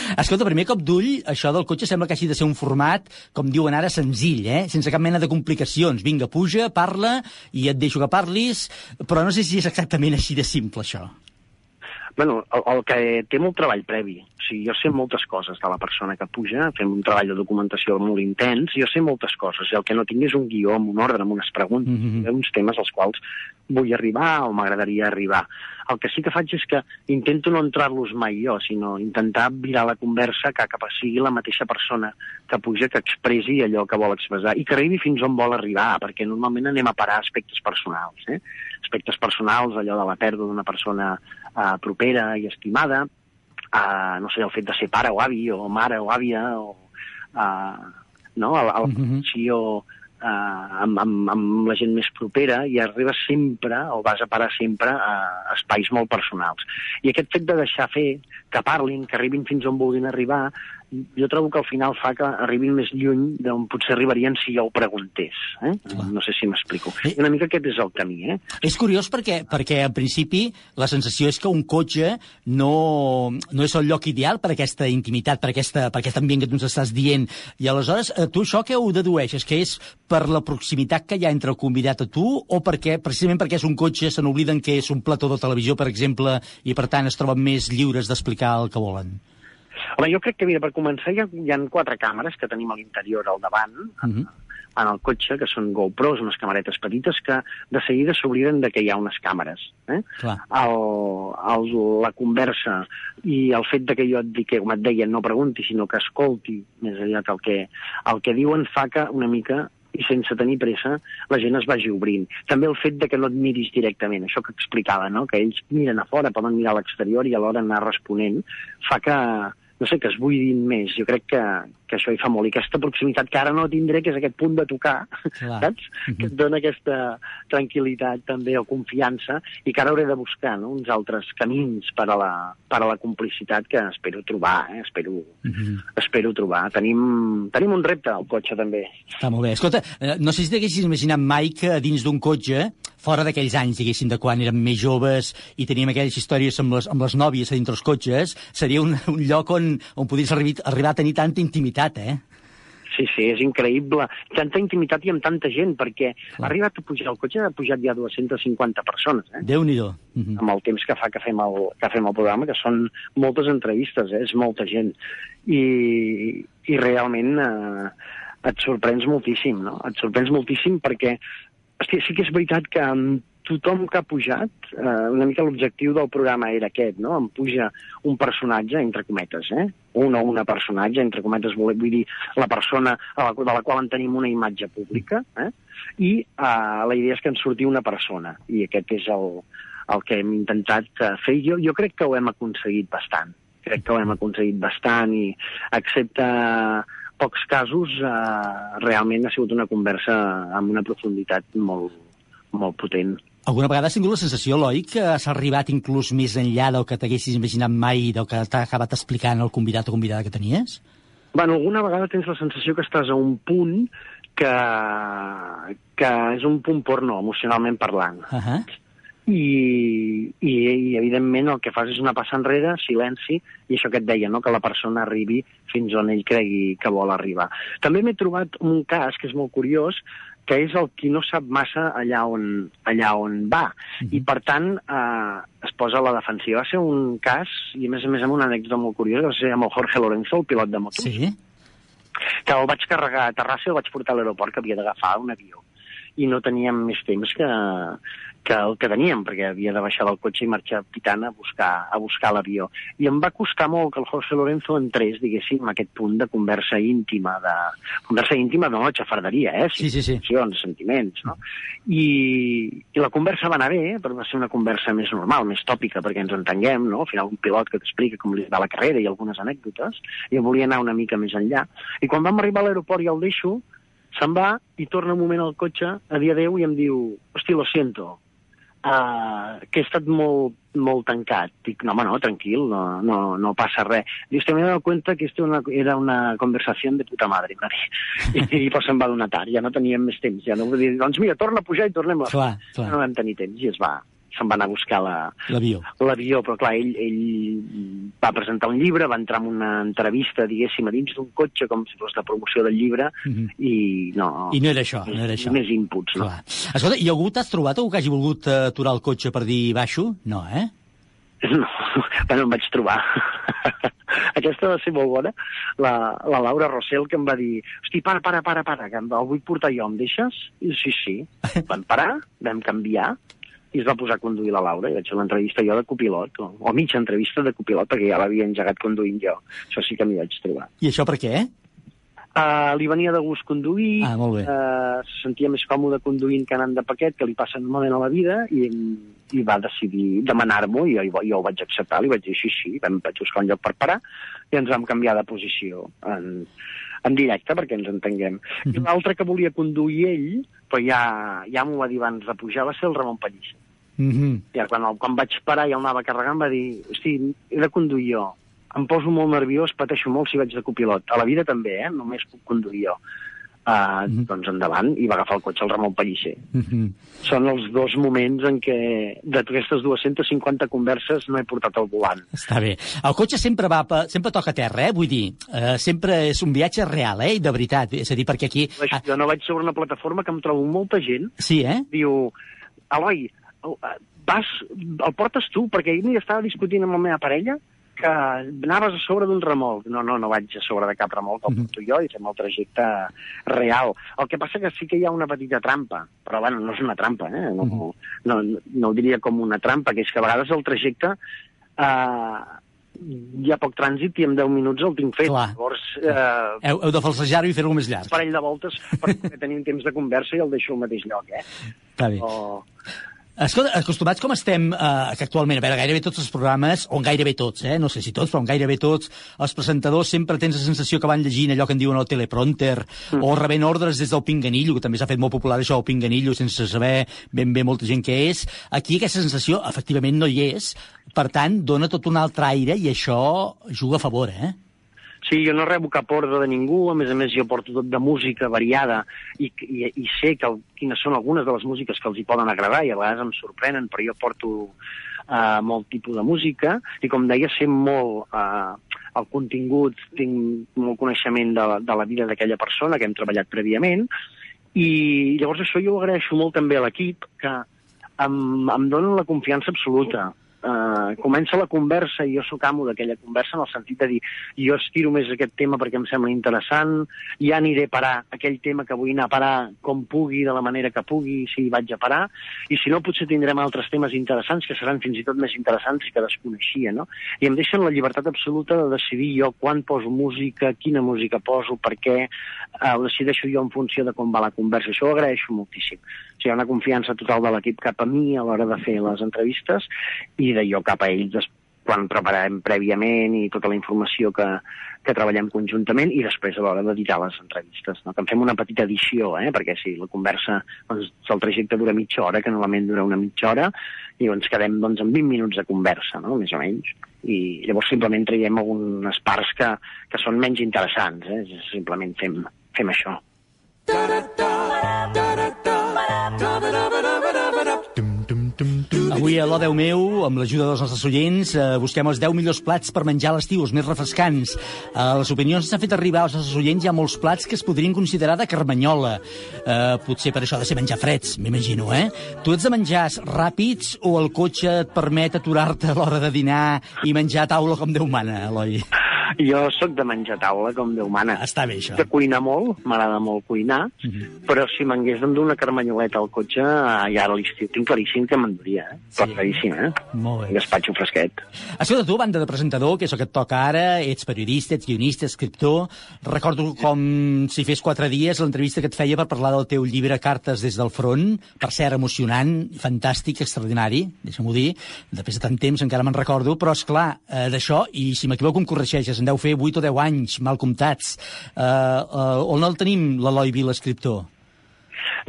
Escolta, primer cop d'ull, això del cotxe sembla que hagi de ser un format, com diuen ara, senzill, eh? sense cap mena de complicacions. Vinga, puja, parla, i et deixo que parlis, però no sé si és exactament així de simple, això. Bueno, el, el que té molt treball previ. O sigui, jo sé moltes coses de la persona que puja, fem un treball de documentació molt intens, jo sé moltes coses, el que no tinc és un guió amb un ordre, amb unes preguntes, mm -hmm. uns temes als quals vull arribar o m'agradaria arribar. El que sí que faig és que intento no entrar-los mai jo, sinó intentar virar la conversa que a sigui la mateixa persona que puja, que expressi allò que vol expressar i que arribi fins on vol arribar, perquè normalment anem a parar aspectes personals. Eh? Aspectes personals, allò de la pèrdua d'una persona eh, propera i estimada, eh, no sé, el fet de ser pare o avi, o mare o àvia, o eh, no? a, a la relació eh, amb, amb, amb la gent més propera i arribes sempre, o vas a parar sempre, a espais molt personals. I aquest fet de deixar fer, que parlin, que arribin fins on vulguin arribar, jo trobo que al final fa que arribin més lluny d'on potser arribarien si jo ho preguntés. Eh? No sé si m'explico. I una mica aquest és el camí, eh? És curiós perquè, perquè en principi, la sensació és que un cotxe no, no és el lloc ideal per aquesta intimitat, per, aquesta, per aquest ambient que tu ens estàs dient. I aleshores, eh, tu això què ho dedueixes? Que és per la proximitat que hi ha entre el convidat a tu o perquè, precisament perquè és un cotxe, se n'obliden que és un plató de televisió, per exemple, i per tant es troben més lliures d'explicar el que volen? Home, jo crec que, mira, per començar, hi ha, hi ha quatre càmeres que tenim a l'interior, al davant, uh -huh. en el cotxe, que són GoPros, unes camaretes petites, que de seguida s'obliden de que hi ha unes càmeres. Eh? Clar. El, el, la conversa i el fet de que jo et dic que, com et deia, no pregunti, sinó que escolti més aviat el que, el que diuen fa que una mica i sense tenir pressa, la gent es vagi obrint. També el fet de que no et miris directament, això que explicava, no? que ells miren a fora, poden mirar a l'exterior i alhora anar responent, fa que, no sé, que es buidin més. Jo crec que, que això hi fa molt. I aquesta proximitat que ara no tindré, que és aquest punt de tocar, Clar. saps? Que et dona aquesta tranquil·litat també o confiança i que ara hauré de buscar no? uns altres camins per a, la, per a la complicitat que espero trobar, eh? espero, espero trobar. Tenim, tenim un repte al cotxe també. Està molt bé. Escolta, eh, no sé si t'haguessis imaginat mai que dins d'un cotxe fora d'aquells anys, diguéssim, de quan érem més joves i teníem aquelles històries amb les, amb les nòvies a dintre els cotxes, seria un, un lloc on, on podries arribar, arribar a tenir tanta intimitat, eh? Sí, sí, és increïble. Tanta intimitat i amb tanta gent, perquè ha arribat a pujar el cotxe, ha pujat ja 250 persones, eh? Déu-n'hi-do. Mm -hmm. amb el temps que fa que fem el, que fem el programa, que són moltes entrevistes, eh? és molta gent. I, i realment eh, et sorprens moltíssim, no? Et sorprens moltíssim perquè hosti, sí que és veritat que amb tothom que ha pujat, eh, una mica l'objectiu del programa era aquest, no? Em puja un personatge, entre cometes, eh? Un o una personatge, entre cometes, vull, dir, la persona a la, de la qual en tenim una imatge pública, eh? I eh, la idea és que en surti una persona, i aquest és el, el que hem intentat eh, fer. Jo, jo crec que ho hem aconseguit bastant. Crec que ho hem aconseguit bastant i, excepte pocs casos, eh, realment ha sigut una conversa amb una profunditat molt, molt potent. Alguna vegada has tingut la sensació, Eloi, que has arribat inclús més enllà del que t'haguessis imaginat mai del que t'ha acabat explicant el convidat o convidada que tenies? Bueno, alguna vegada tens la sensació que estàs a un punt que, que és un punt porno, emocionalment parlant. Uh -huh. I, i, i evidentment el que fas és una passa enrere, silenci, i això que et deia, no? que la persona arribi fins on ell cregui que vol arribar. També m'he trobat un cas que és molt curiós, que és el qui no sap massa allà on, allà on va. Mm -hmm. I, per tant, eh, es posa a la defensiva. Va ser un cas, i a més a més amb una anècdota molt curiosa, va ser amb el Jorge Lorenzo, el pilot de motos, Sí? que el vaig carregar a Terrassa i el vaig portar a l'aeroport, que havia d'agafar un avió. I no teníem més temps que, que el que teníem, perquè havia de baixar del cotxe i marxar pitant a buscar, a buscar l'avió. I em va costar molt que el José Lorenzo entrés, diguéssim, a aquest punt de conversa íntima, de conversa íntima de no xafarderia, eh? Sí, sí, sí. Sentiments, sentiments, no? I, I la conversa va anar bé, però va ser una conversa més normal, més tòpica, perquè ens entenguem, no? Al final un pilot que t'explica com li va la carrera i algunes anècdotes, i jo volia anar una mica més enllà. I quan vam arribar a l'aeroport i el deixo, se'n va i torna un moment al cotxe, a dia 10, i em diu, hosti, lo siento, uh, que he estat molt, molt tancat. Dic, no, home, no, tranquil, no, no, no passa res. Dius, te m'he dado cuenta que esto una, era una conversació de puta madre, va dir. I, i pues se'n va donar tard, ja no teníem més temps. Ja no, dir, doncs mira, torna a pujar i tornem a... Clar, clar. No vam tenir temps i es va, se'n va anar a buscar la, L'avió. l'avió, però clar, ell, ell va presentar un llibre, va entrar en una entrevista, diguéssim, a dins d'un cotxe, com si fos de promoció del llibre, Mhm. i no... I no era això, no era això. Més inputs, no? Clar. Escolta, i algú t'has trobat, algú que hagi volgut eh, aturar el cotxe per dir baixo? No, eh? No, bueno, em vaig trobar. Aquesta va ser molt bona. La, la Laura Rossell que em va dir hosti, para, para, para, para, que el vull portar jo, em deixes? I sí, sí. Vam parar, vam canviar, i es va posar a conduir la Laura, i vaig fer una entrevista jo de copilot, o, o mitja entrevista de copilot, perquè ja l'havia engegat conduint jo. Això sí que m'hi vaig trobar. I això per què? Uh, li venia de gust conduir, Ah, molt bé. uh, se sentia més còmode conduint que anant de paquet, que li passa normalment a la vida, i, i va decidir demanar-m'ho, i jo, jo ho vaig acceptar, li vaig dir sí, sí, vam, vaig buscar un lloc per parar, i ens vam canviar de posició en, en directe, perquè ens entenguem. I l'altre que volia conduir ell, però ja, ja m'ho va dir abans de pujar, va ser el Ramon Pellicer. Mm -hmm. Ja quan, el, quan vaig parar i el anava carregant va dir, hosti, he de conduir jo. Em poso molt nerviós, pateixo molt si vaig de copilot. A la vida també, eh? Només puc conduir jo. Uh, Doncs endavant, i va agafar el cotxe el Ramon Pellicer. Mm -hmm. Són els dos moments en què d'aquestes 250 converses no he portat el volant. Està bé. El cotxe sempre va pa, sempre toca terra, eh? Vull dir, eh, sempre és un viatge real, eh? De veritat. És a dir, perquè aquí... Ah. Jo no vaig sobre una plataforma que em trobo molta gent. Sí, eh? Diu, Eloi, el- vas, el portes tu? Perquè ahir estava discutint amb la meva parella que anaves a sobre d'un remolc. No, no, no vaig a sobre de cap remolc, el porto jo i fem el trajecte real. El que passa que sí que hi ha una petita trampa, però bueno, no és una trampa, eh? no, no, no, no ho diria com una trampa, que és que a vegades el trajecte eh, hi ha poc trànsit i en 10 minuts el tinc fet. Clar. Llavors, eh, Heu, heu de falsejar-ho i fer-ho més llarg. un parell de voltes per tenir un temps de conversa i el deixo al mateix lloc, eh? Està bé. O... Escolta, acostumats com estem, eh, que actualment, a veure, gairebé tots els programes, o gairebé tots, eh, no sé si tots, però gairebé tots, els presentadors sempre tens la sensació que van llegint allò que en diuen el teleprompter, mm. o rebent ordres des del pinganillo, que també s'ha fet molt popular això del pinganillo, sense saber ben bé molta gent què és. Aquí aquesta sensació, efectivament, no hi és, per tant, dona tot un altre aire i això juga a favor, eh? Sí, jo no rebo cap ordre de ningú, a més a més jo porto tot de música variada i, i, i sé que, quines són algunes de les músiques que els hi poden agradar i a vegades em sorprenen, però jo porto uh, molt tipus de música i com deia sé molt uh, el contingut, tinc molt coneixement de, de la vida d'aquella persona que hem treballat prèviament i llavors això jo ho agraeixo molt també a l'equip que em, em donen la confiança absoluta. Uh, comença la conversa i jo sóc amo d'aquella conversa en el sentit de dir jo estiro més aquest tema perquè em sembla interessant, ja aniré a parar aquell tema que vull anar a parar com pugui, de la manera que pugui, si hi vaig a parar, i si no potser tindrem altres temes interessants que seran fins i tot més interessants que desconeixia, no? I em deixen la llibertat absoluta de decidir jo quan poso música, quina música poso, per què, eh, ho decideixo jo en funció de com va la conversa. Això ho agraeixo moltíssim. O sigui, hi ha una confiança total de l'equip cap a mi a l'hora de fer les entrevistes i de jo cap a ells des- quan preparem prèviament i tota la informació que, que treballem conjuntament i després a l'hora d'editar les entrevistes. No? Que en fem una petita edició, eh? perquè si la conversa, doncs, el trajecte dura mitja hora, que normalment dura una mitja hora, i ens quedem doncs, amb 20 minuts de conversa, no? més o menys. I llavors simplement traiem algunes parts que, que són menys interessants, eh? simplement fem, fem això. Avui a l'O Déu meu, amb l'ajuda dels nostres oients, eh, busquem els 10 millors plats per menjar a l'estiu, els més refrescants. Eh, les opinions s'han fet arribar als nostres oients, hi ha molts plats que es podrien considerar de carmanyola. Eh, potser per això de ser menjar freds, m'imagino, eh? Tu ets de menjars ràpids o el cotxe et permet aturar-te a l'hora de dinar i menjar a taula com Déu mana, Eloi? Jo sóc de menjar taula, com Déu mana. Està bé, això. De cuinar molt, m'agrada molt cuinar, però si m'hagués d'endur una carmanyoleta al cotxe, eh, ja a l'estiu tinc claríssim que m'enduria, eh? Sí. claríssim, eh? Molt bé. Gaspatxo fresquet. Escolta, tu, banda de presentador, que és el que et toca ara, ets periodista, ets guionista, escriptor. Recordo com si fes quatre dies l'entrevista que et feia per parlar del teu llibre Cartes des del front, per ser emocionant, fantàstic, extraordinari, deixa'm-ho dir, després de tant temps encara me'n recordo, però és clar, eh, d'això, i si m'equivoco em corregeixes, en deu fer 8 o 10 anys, mal comptats. Eh, eh, on el tenim, l'Eloi Vila, escriptor?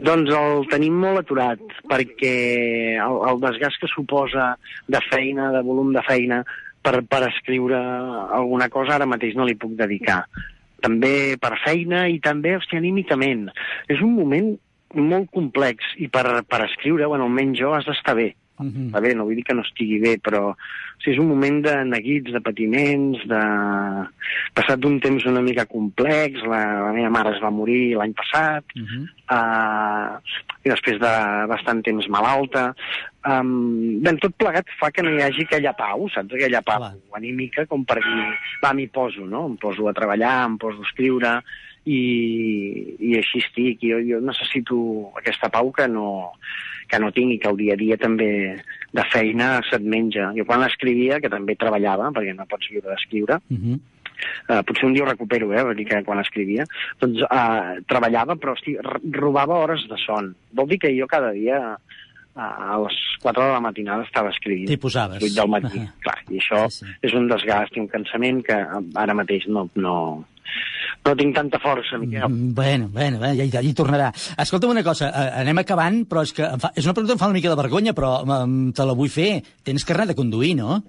Doncs el tenim molt aturat, perquè el, el desgast que suposa de feina, de volum de feina, per, per escriure alguna cosa ara mateix no li puc dedicar. També per feina i també, hòstia, anímicament. És un moment molt complex i per, per escriure, bueno, almenys jo, has d'estar bé. Mhm. Està bé, no vull dir que no estigui bé, però o sigui, és un moment de neguits, de patiments, de... passat d'un temps una mica complex, la, la meva mare es va morir l'any passat, uh, i després de bastant temps malalta. Um, ben, tot plegat fa que no hi hagi aquella pau, saps? Aquella pau anímica, com per dir, va, m'hi poso, no? Em poso a treballar, em poso a escriure, i, i així estic. Jo, jo necessito aquesta pau que no, que no tinc i que el dia a dia també de feina se't menja. Jo quan escrivia, que també treballava, perquè no pots viure d'escriure, Mhm. uh, potser un dia ho recupero, eh, vull dir que quan escrivia, doncs uh, treballava, però hosti, robava hores de son. Vol dir que jo cada dia uh, a les 4 de la matinada estava escrivint. T'hi posaves. 8 del matí, Ahà. clar, i això sí, sí. és un desgast i un cansament que eh, ara mateix no, no, no tinc tanta força, Miquel. Mm, Bueno, bueno, bueno ja, ja hi tornarà. Escolta'm una cosa, eh, anem acabant, però és que fa, és una pregunta que em fa una mica de vergonya, però mm, te la vull fer. Tens carnet de conduir, no?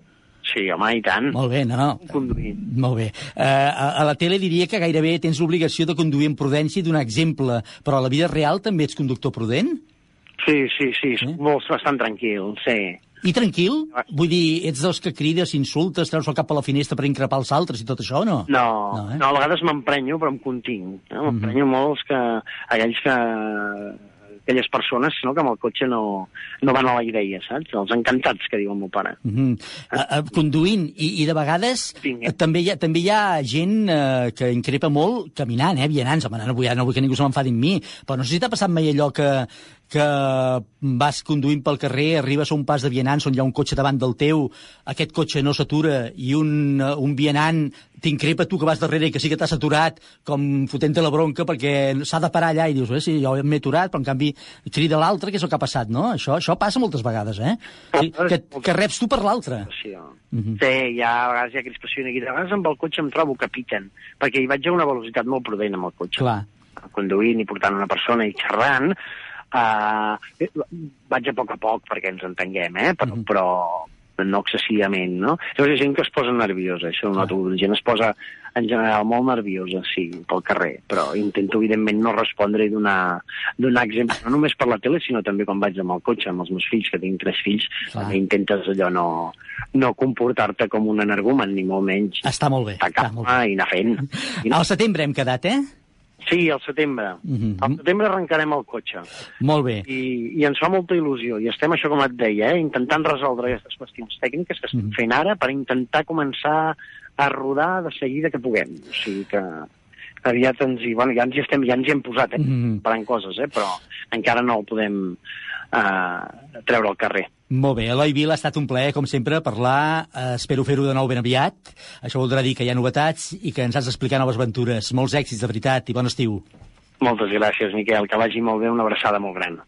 Sí, home, i tant. Molt bé, no, no. Conduir. Molt bé. Uh, a, a la tele diria que gairebé tens l'obligació de conduir amb prudència i donar exemple, però a la vida real també ets conductor prudent? Sí, sí, sí, soc molt, bastant tranquil, sí. I tranquil? Vull dir, ets dels que crides, insultes, treus el cap a la finestra per increpar els altres i tot això, no? No, No, eh? no a vegades m'emprenyo, però em continc. Eh? M'emprenyo molt els que, aquells que aquelles persones no, que amb el cotxe no, no van a la idea, saps? Els encantats, que diu el meu pare. Mm -hmm. uh, uh, conduint, i, i de vegades uh, també, hi ha, també hi ha gent uh, que increpa molt caminant, eh, vianants, home, no vull, no vull que ningú se m'enfadi amb mi, però no sé si t'ha passat mai allò que, que vas conduint pel carrer, arribes a un pas de vianants on hi ha un cotxe davant del teu, aquest cotxe no s'atura i un, uh, un vianant t'increpa tu que vas darrere i que sí que t'has aturat com fotent la bronca perquè s'ha de parar allà i dius, eh, sí, jo m'he aturat, però en canvi crida l'altre, que és el que ha passat, no? Això, això passa moltes vegades, eh? Sí, que, que reps tu per l'altre. Sí, sí, hi ha, a vegades hi ha crispació aquí. A vegades amb el cotxe em trobo que piquen, perquè hi vaig a una velocitat molt prudent amb el cotxe. Clar. Conduint i portant una persona i xerrant, uh, vaig a poc a poc perquè ens entenguem, eh? però, però, no excessivament, no? Llavors hi ha gent que es posa nerviosa, això ho noto, la gent es posa en general molt nerviosa, sí, pel carrer, però intento evidentment no respondre i donar, donar exemple, no només per la tele, sinó també quan vaig amb el cotxe, amb els meus fills, que tinc tres fills, també intentes allò no, no comportar-te com un energumen, ni molt menys. Està molt bé. Està calma i anar fent. I Al setembre hem quedat, eh? Sí, al setembre. Mhm. Al setembre arrencarem el cotxe. Molt bé. I, I ens fa molta il·lusió. I estem, això com et deia, eh, intentant resoldre aquestes qüestions tècniques que estem fent ara per intentar començar a rodar de seguida que puguem. O sigui que aviat ens hi, bueno, ja ens hi estem, ja ens hi hem posat, eh, Mhm. preparant coses, eh, però encara no el podem eh, treure al carrer. Molt bé, Eloi Vila, ha estat un plaer, com sempre, parlar. Eh, espero fer-ho de nou ben aviat. Això voldrà dir que hi ha novetats i que ens has d'explicar noves aventures. Molts èxits, de veritat, i bon estiu. Moltes gràcies, Miquel, que vagi molt bé, una abraçada molt gran.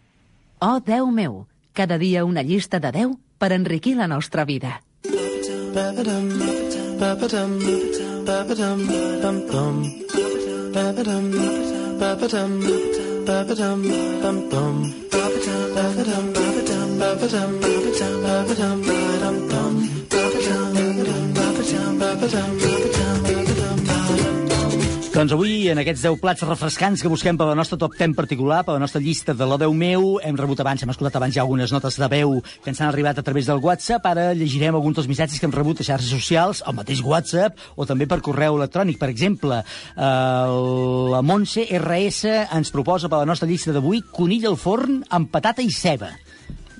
Oh, Déu meu, cada dia una llista de 10 per enriquir la nostra vida. Ba-ba-dum, ba-ba-dum, ba-ba-dum, bum-bum. Ba-ba-dum, ba-ba-dum, Doncs avui, en aquests 10 plats refrescants que busquem per la nostra top 10 particular, per la nostra llista de l'O Déu meu, hem rebut abans, hem escoltat abans ja algunes notes de veu que ens han arribat a través del WhatsApp. Ara llegirem alguns dels missatges que hem rebut a xarxes socials, al mateix WhatsApp, o també per correu electrònic. Per exemple, eh, la Montse RS ens proposa per la nostra llista d'avui conill al forn amb patata i ceba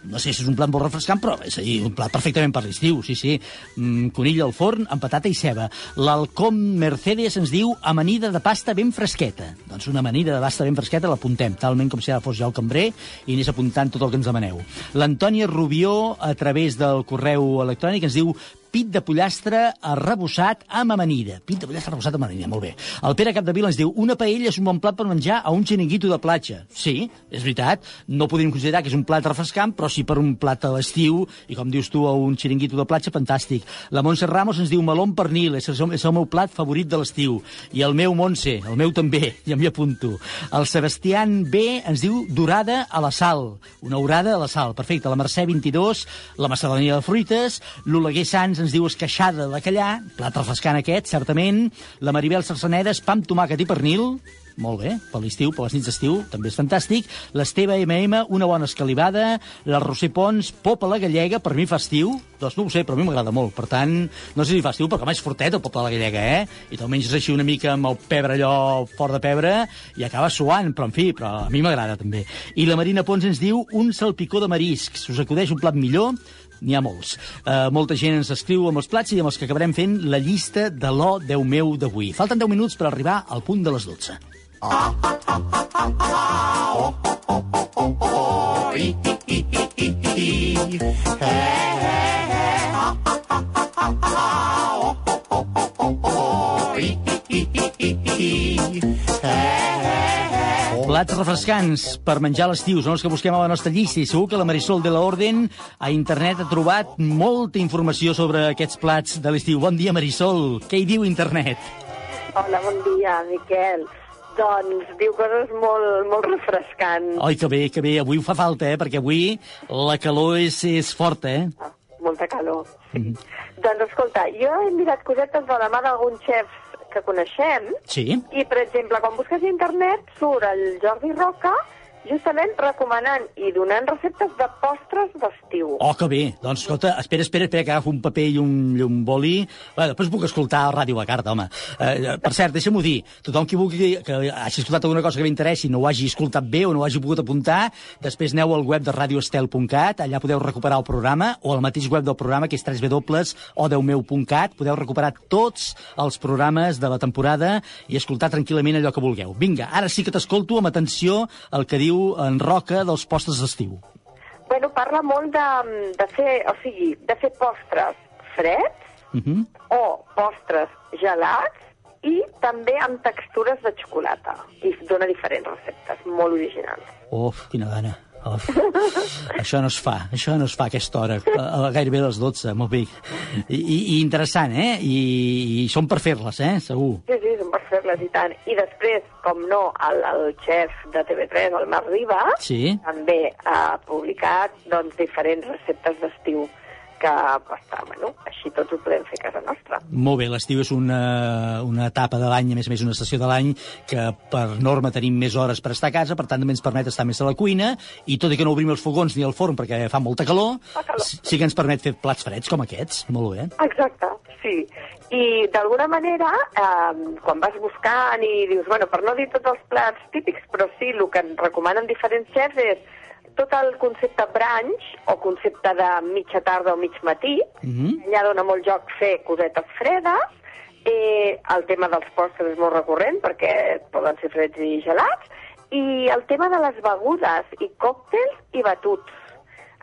no sé si és un plat molt refrescant, però és dir, un plat perfectament per l'estiu, sí, sí. Mm, conill al forn amb patata i ceba. L'Alcom Mercedes ens diu amanida de pasta ben fresqueta. Doncs una amanida de pasta ben fresqueta l'apuntem, talment com si ara fos ja el cambrer i anés apuntant tot el que ens demaneu. L'Antònia Rubió, a través del correu electrònic, ens diu pit de pollastre arrebossat amb amanida. Pit de pollastre arrebossat amb amanida, molt bé. El Pere Capdevila ens diu una paella és un bon plat per menjar a un xiringuito de platja. Sí, és veritat, no podem considerar que és un plat refrescant, però sí per un plat a l'estiu, i com dius tu, a un xiringuito de platja, fantàstic. La Montse Ramos ens diu amb pernil, és el, és el meu plat favorit de l'estiu. I el meu Montse, el meu també, ja m'hi apunto. El Sebastián B ens diu dorada a la sal, una orada a la sal, perfecte. La Mercè 22, la Macedònia de fruites, l'Oleguer Sans ens diu esqueixada de bacallà, plat refrescant aquest, certament. La Maribel Sarsanedes, pa amb tomàquet i pernil, molt bé, per l'estiu, per les nits d'estiu, també és fantàstic. L'Esteve MM, una bona escalivada. La Roser Pons, pop a la gallega, per mi fa estiu. Doncs no ho sé, però a mi m'agrada molt. Per tant, no sé si fa estiu, com és fortet el pop a la gallega, eh? I te'l menges així una mica amb el pebre allò fort de pebre i acaba suant, però en fi, però a mi m'agrada també. I la Marina Pons ens diu un salpicó de mariscs. Us acudeix un plat millor? N'hi ha molts. Uh, molta gent ens escriu amb els plats i amb els que acabarem fent la llista de l'O Déu meu d'avui. Falten 10 minuts per arribar al punt de les 12. Plats refrescants per menjar a l'estiu són els que busquem a la nostra llista i segur que la Marisol de la Orden a internet ha trobat molta informació sobre aquests plats de l'estiu. Bon dia, Marisol. Què hi diu internet? Hola, bon dia, Miquel. Doncs diu coses molt, molt refrescants. Oi, que bé, que bé. Avui ho fa falta, eh? Perquè avui la calor és, és forta, eh? Molta calor. Doncs escolta, jo he mirat cosetes de la mà d'alguns xefs que coneixem Sí. i, per exemple, quan busques a internet surt el Jordi Roca justament recomanant i donant receptes de postres d'estiu. Oh, que bé. Doncs, escolta, espera, espera, espera, que agafo un paper i un, i un boli. Bé, després puc escoltar a Ràdio La Carta, home. Eh, per cert, deixa'm-ho dir. Tothom qui vulgui que hagi escoltat alguna cosa que m'interessi, no ho hagi escoltat bé o no ho hagi pogut apuntar, després aneu al web de radioestel.cat, allà podeu recuperar el programa, o al mateix web del programa, que és www.odeumeu.cat, podeu recuperar tots els programes de la temporada i escoltar tranquil·lament allò que vulgueu. Vinga, ara sí que t'escolto amb atenció el que diu en Roca dels postres d'estiu. Bueno, parla molt de, de fer, o sigui, de fer postres freds Uh -huh. o postres gelats i també amb textures de xocolata. I dona diferents receptes molt originals. Uf, quina gana. Uf. això no es fa, això no es fa a aquesta hora, a, a gairebé les 12, molt bé. I, i, i interessant, eh? I, i són per fer-les, eh? Segur. Sí, sí, són per fer-les i tant. I després, com no, el, el xef de TV3, el Marc Riba, Sí. també ha publicat doncs, diferents receptes d'estiu que està, bueno, així tots ho podem fer a casa nostra. Molt bé, l'estiu és una, una etapa de l'any, a més a més una estació de l'any que per norma tenim més hores per estar a casa, per tant també ens permet estar més a la cuina, i tot i que no obrim els fogons ni el forn perquè fa molta calor, sí sí que ens permet fer plats freds com aquests. Molt bé. Exacte, sí. I d'alguna manera, eh, quan vas buscant i dius, bueno, per no dir tots els plats típics, però sí, el que ens recomanen diferents xefs és tot el concepte brunch o concepte de mitja tarda o mig matí, Mm -hmm. allà dona molt joc fer cosetes fredes, eh, el tema dels postres és molt recurrent perquè poden ser freds i gelats, i el tema de les begudes i còctels i batuts.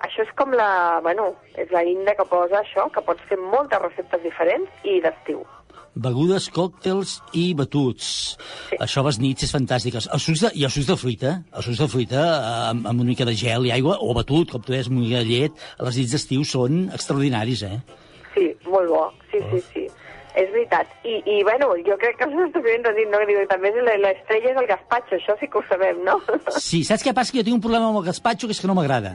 Això és com la, bueno, és la inda que posa això, que pots fer moltes receptes diferents i d'estiu. Begudes, còctels i batuts. Sí. Això a les nits és fantàstic. Els sucs de, I els sucs de fruita, els sucs de fruita eh, amb, amb una mica de gel i aigua, o batut, com tu deies, amb una mica de llet, a les nits d'estiu són extraordinaris, eh? Sí, molt bo, sí, sí, sí. És veritat. I, i bueno, jo crec que us està fent dir, no? Diu, també la- l'estrella és el gazpacho, això sí que ho sabem, no? Sí, saps què passa? Que jo tinc un problema amb el gazpacho, que és que no m'agrada.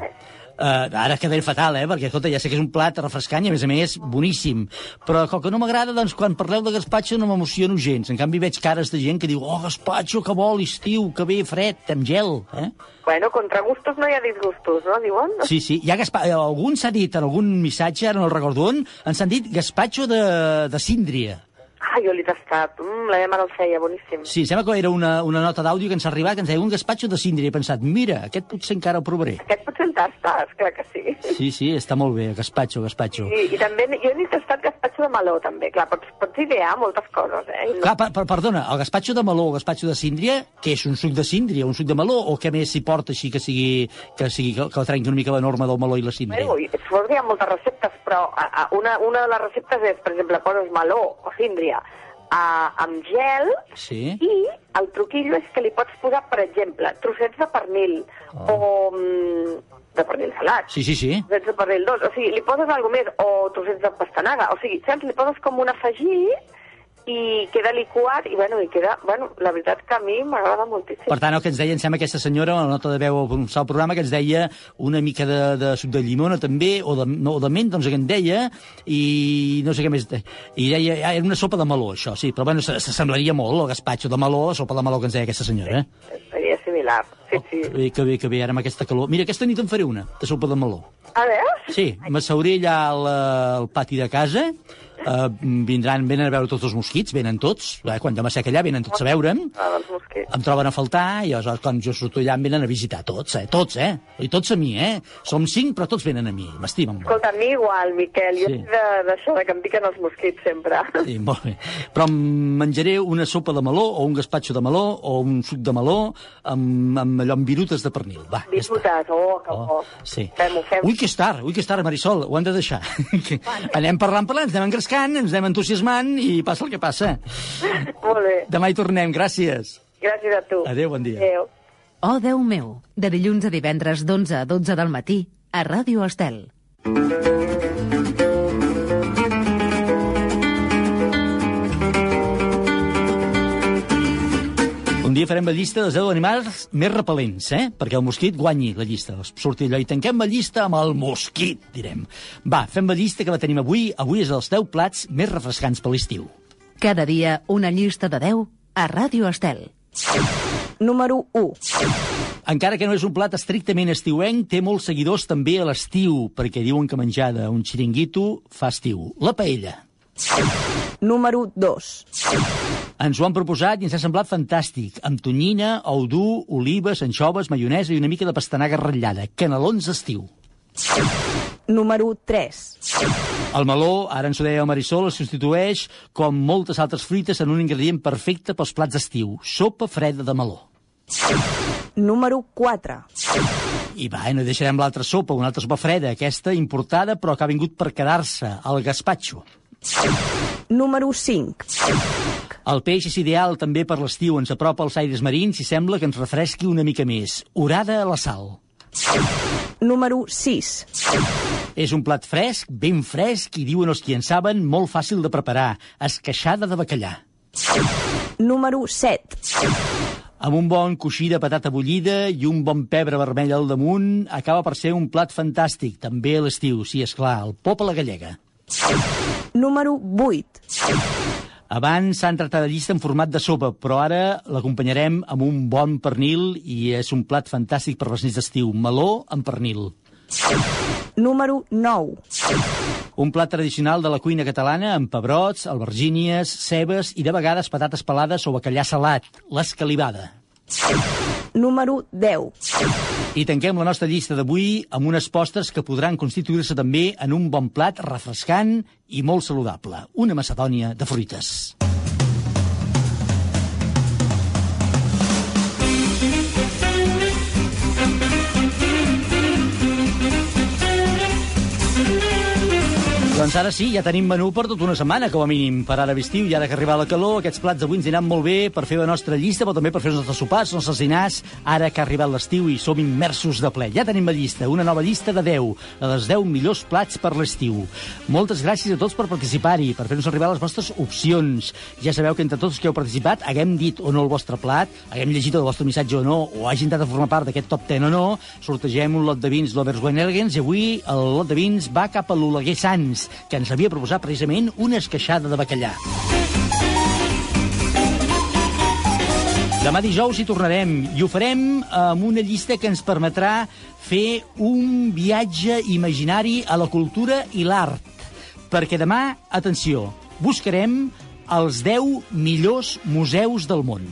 Uh, ara quedaré fatal, eh? Perquè, escolta, ja sé que és un plat refrescant i, a més a més, boníssim. Però, com que no m'agrada, doncs, quan parleu de gazpacho no m'emociono gens. En canvi, veig cares de gent que diu oh, gazpacho, que bo, l'estiu, que bé, fred, amb gel, eh? Bueno, contra gustos no hi ha disgustos, no? Diuen? Sí, sí. Hi ha gaspa... eh, Algun s'ha dit en algun missatge, no recordo on, ens han dit gazpacho de, de síndria. Ah, jo l'he tastat. Mm, la meva mare el feia, boníssim. Sí, sembla que era una, una nota d'àudio que ens ha arribat, que ens deia un gazpacho de síndria. He pensat, mira, aquest potser encara el provaré. Aquest potser el tastes, clar que sí. Sí, sí, està molt bé, gazpacho, gazpacho. I, i també jo n'he tastat gazpacho de meló, també. Clar, pots, pots idear moltes coses, eh? No, Clar, per, per, perdona, el gazpacho de meló o gazpacho de síndria, què és, un suc de síndria, un suc de meló, o què més s'hi porta així que sigui, que, sigui, que, que trenqui una mica la norma del meló i la síndria? Bueno, suposo que hi ha moltes receptes, però a, a, una, una de les receptes és, per exemple, poses meló o síndria a, amb gel Sí. i el truquillo és que li pots posar, per exemple, trossets de pernil Oh. o mm, de pernil salat. Sí, sí, sí. Trossets de pernil dolç, o sigui, li poses alguna més, o trossets de pastanaga, o sigui, saps? Li poses com un afegit i queda liquat i, bueno, i queda, bueno, la veritat que a mi m'agrada moltíssim. Per tant, el que ens deia, em sembla, aquesta senyora, la nota de veu al començar el programa, que ens deia una mica de, de suc de llimona, també, o de, no, o de ment, doncs, que en deia, i no sé què més... I deia, ah, era una sopa de meló, això, sí, però, bueno, s'assemblaria molt, el gazpacho de meló, la sopa de meló que ens deia aquesta senyora, eh? Seria similar, sí, sí. Que bé, que bé, que bé, ara amb aquesta calor. Mira, aquesta nit en faré una, de sopa de meló. A veure? Sí, m'asseuré allà al, eh, al pati de casa, eh, vindran, venen a veure tots els mosquits, venen tots, eh, quan demà sec allà venen tots a veure'm, Ah, mosquits. em troben a faltar, i aleshores quan jo surto allà em venen a visitar tots, eh, tots, eh, i tots a mi, eh, som cinc però tots venen a mi, m'estimen molt. Escolta, a mi igual, Miquel, jo Sí. de- d'això de, que em piquen els mosquits sempre. Sí, molt bé. Però em menjaré una sopa de meló, o un gazpacho de meló, o un suc de meló, amb, amb allò amb virutes de pernil. Va. Disfrutes, oh, que bo. Sí. Fem-ho, fem-ho. Ui, que és tard, ui, que és tard, Marisol, ho hem de deixar. Que anem parlant, parlant, anem engrescant, ens anem entusiasmant i passa el que passa. Molt bé. Demà hi tornem, gràcies. Gràcies a tu. Adéu, bon dia. Adéu. Oh, Déu meu, de dilluns a divendres d'11 a 12 del matí, a Ràdio Estel. Un dia farem la llista dels 10 animals més repel·lents, eh? Perquè el mosquit guanyi la llista. Surti allò i tanquem la llista amb el mosquit, direm. Va, fem la llista que la tenim avui. Avui és els 10 plats més refrescants per l'estiu. Cada dia una llista de 10 a Ràdio Estel. Número 1. Encara que no és un plat estrictament estiuenc, té molts seguidors també a l'estiu, perquè diuen que menjar d'un xiringuito fa estiu. La paella. Número 2. Ens ho han proposat i ens ha semblat fantàstic, amb tonyina, ou dur, olives, anxoves, maionesa i una mica de pastanaga ratllada. Canelons d'estiu. Número 3. El meló, ara ens ho deia el Marisol, es substitueix, com moltes altres fruites, en un ingredient perfecte pels plats d'estiu. Sopa freda de meló. Número 4. I va, no deixarem l'altra sopa, una altra sopa freda, aquesta importada però que ha vingut per quedar-se, el gazpacho. Número 5. El peix és ideal també per l'estiu, ens apropa als aires marins i sembla que ens refresqui una mica més. Orada a la sal. Número 6. És un plat fresc, ben fresc, i diuen els qui en saben, molt fàcil de preparar. Esqueixada de bacallà. Número 7. amb un bon coixí de patata bullida i un bon pebre vermell al damunt, acaba per ser un plat fantàstic, també a l'estiu, sí, és clar, el pop a la gallega. Número 8. Abans s'ha entrat a la llista en format de sopa, però ara l'acompanyarem amb un bon pernil i és un plat fantàstic per les nits d'estiu, meló amb pernil. Número 9. Un plat tradicional de la cuina catalana amb pebrots, albergínies, cebes i de vegades patates pelades o bacallà salat, l'escalivada. Número 10. I tanquem la nostra llista d'avui amb unes postres que podran constituir-se també en un bon plat refrescant i molt saludable, una macedònia de fruites. Doncs ara sí, ja tenim menú per tota una setmana, com a mínim, per ara estiu i ara que arriba la calor, aquests plats d'avui ens aniran molt bé per fer la nostra llista, però també per fer els nostres sopars, els nostres dinars, ara que ha arribat l'estiu i som immersos de ple. Ja tenim la llista, una nova llista de 10, la dels 10 millors plats per l'estiu. Moltes gràcies a tots per participar-hi, per fer-nos arribar les vostres opcions. Ja sabeu que entre tots que heu participat haguem dit o no el vostre plat, haguem llegit el vostre missatge o no, o hagi intentat formar part d'aquest top 10 o no, sortegem un lot de vins Lovers Elegance i avui el lot de vins va cap a l'Oleguer Sants, que ens havia proposat precisament una esqueixada de bacallà. Demà dijous hi tornarem i ho farem amb una llista que ens permetrà fer un viatge imaginari a la cultura i l'art. Perquè demà, atenció, buscarem els 10 millors museus del món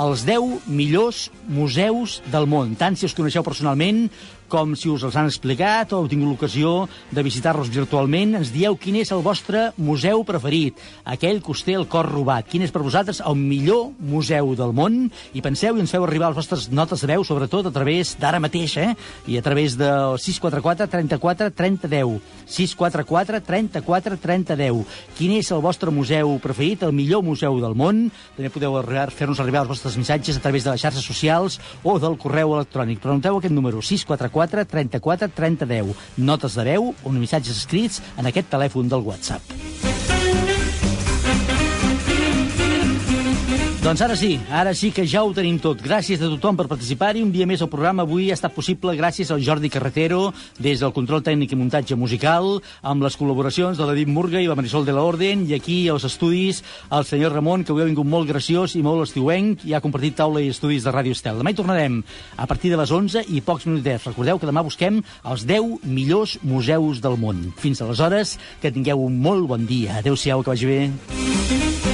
els 10 millors museus del món, tant si els coneixeu personalment com si us els han explicat o heu tingut l'ocasió de visitar-los virtualment, ens dieu quin és el vostre museu preferit, aquell que us té el cor robat, quin és per vosaltres el millor museu del món, i penseu i ens feu arribar les vostres notes de veu, sobretot a través d'ara mateix, eh? i a través de 644 34 30 10, 644 34 30 10. Quin és el vostre museu preferit, el millor museu del món? També podeu fer-nos arribar els vostres missatges a través de les xarxes socials o del correu electrònic. Pregunteu aquest número, 644 34 30 10. Notes de veu o missatges escrits en aquest telèfon del WhatsApp. Doncs ara sí, ara sí que ja ho tenim tot. Gràcies a tothom per participar-hi. Un dia més al programa avui ha estat possible gràcies al Jordi Carretero, des del control tècnic i muntatge musical, amb les col·laboracions de l'Edip Murga i la Marisol de la Orden, i aquí als estudis el senyor Ramon, que avui ha vingut molt graciós i molt estiuenc, i ha compartit taula i estudis de Ràdio Estel. Demà hi tornarem a partir de les 11 i pocs minutets. Recordeu que demà busquem els 10 millors museus del món. Fins aleshores, que tingueu un molt bon dia. Adéu-siau, que vagi bé.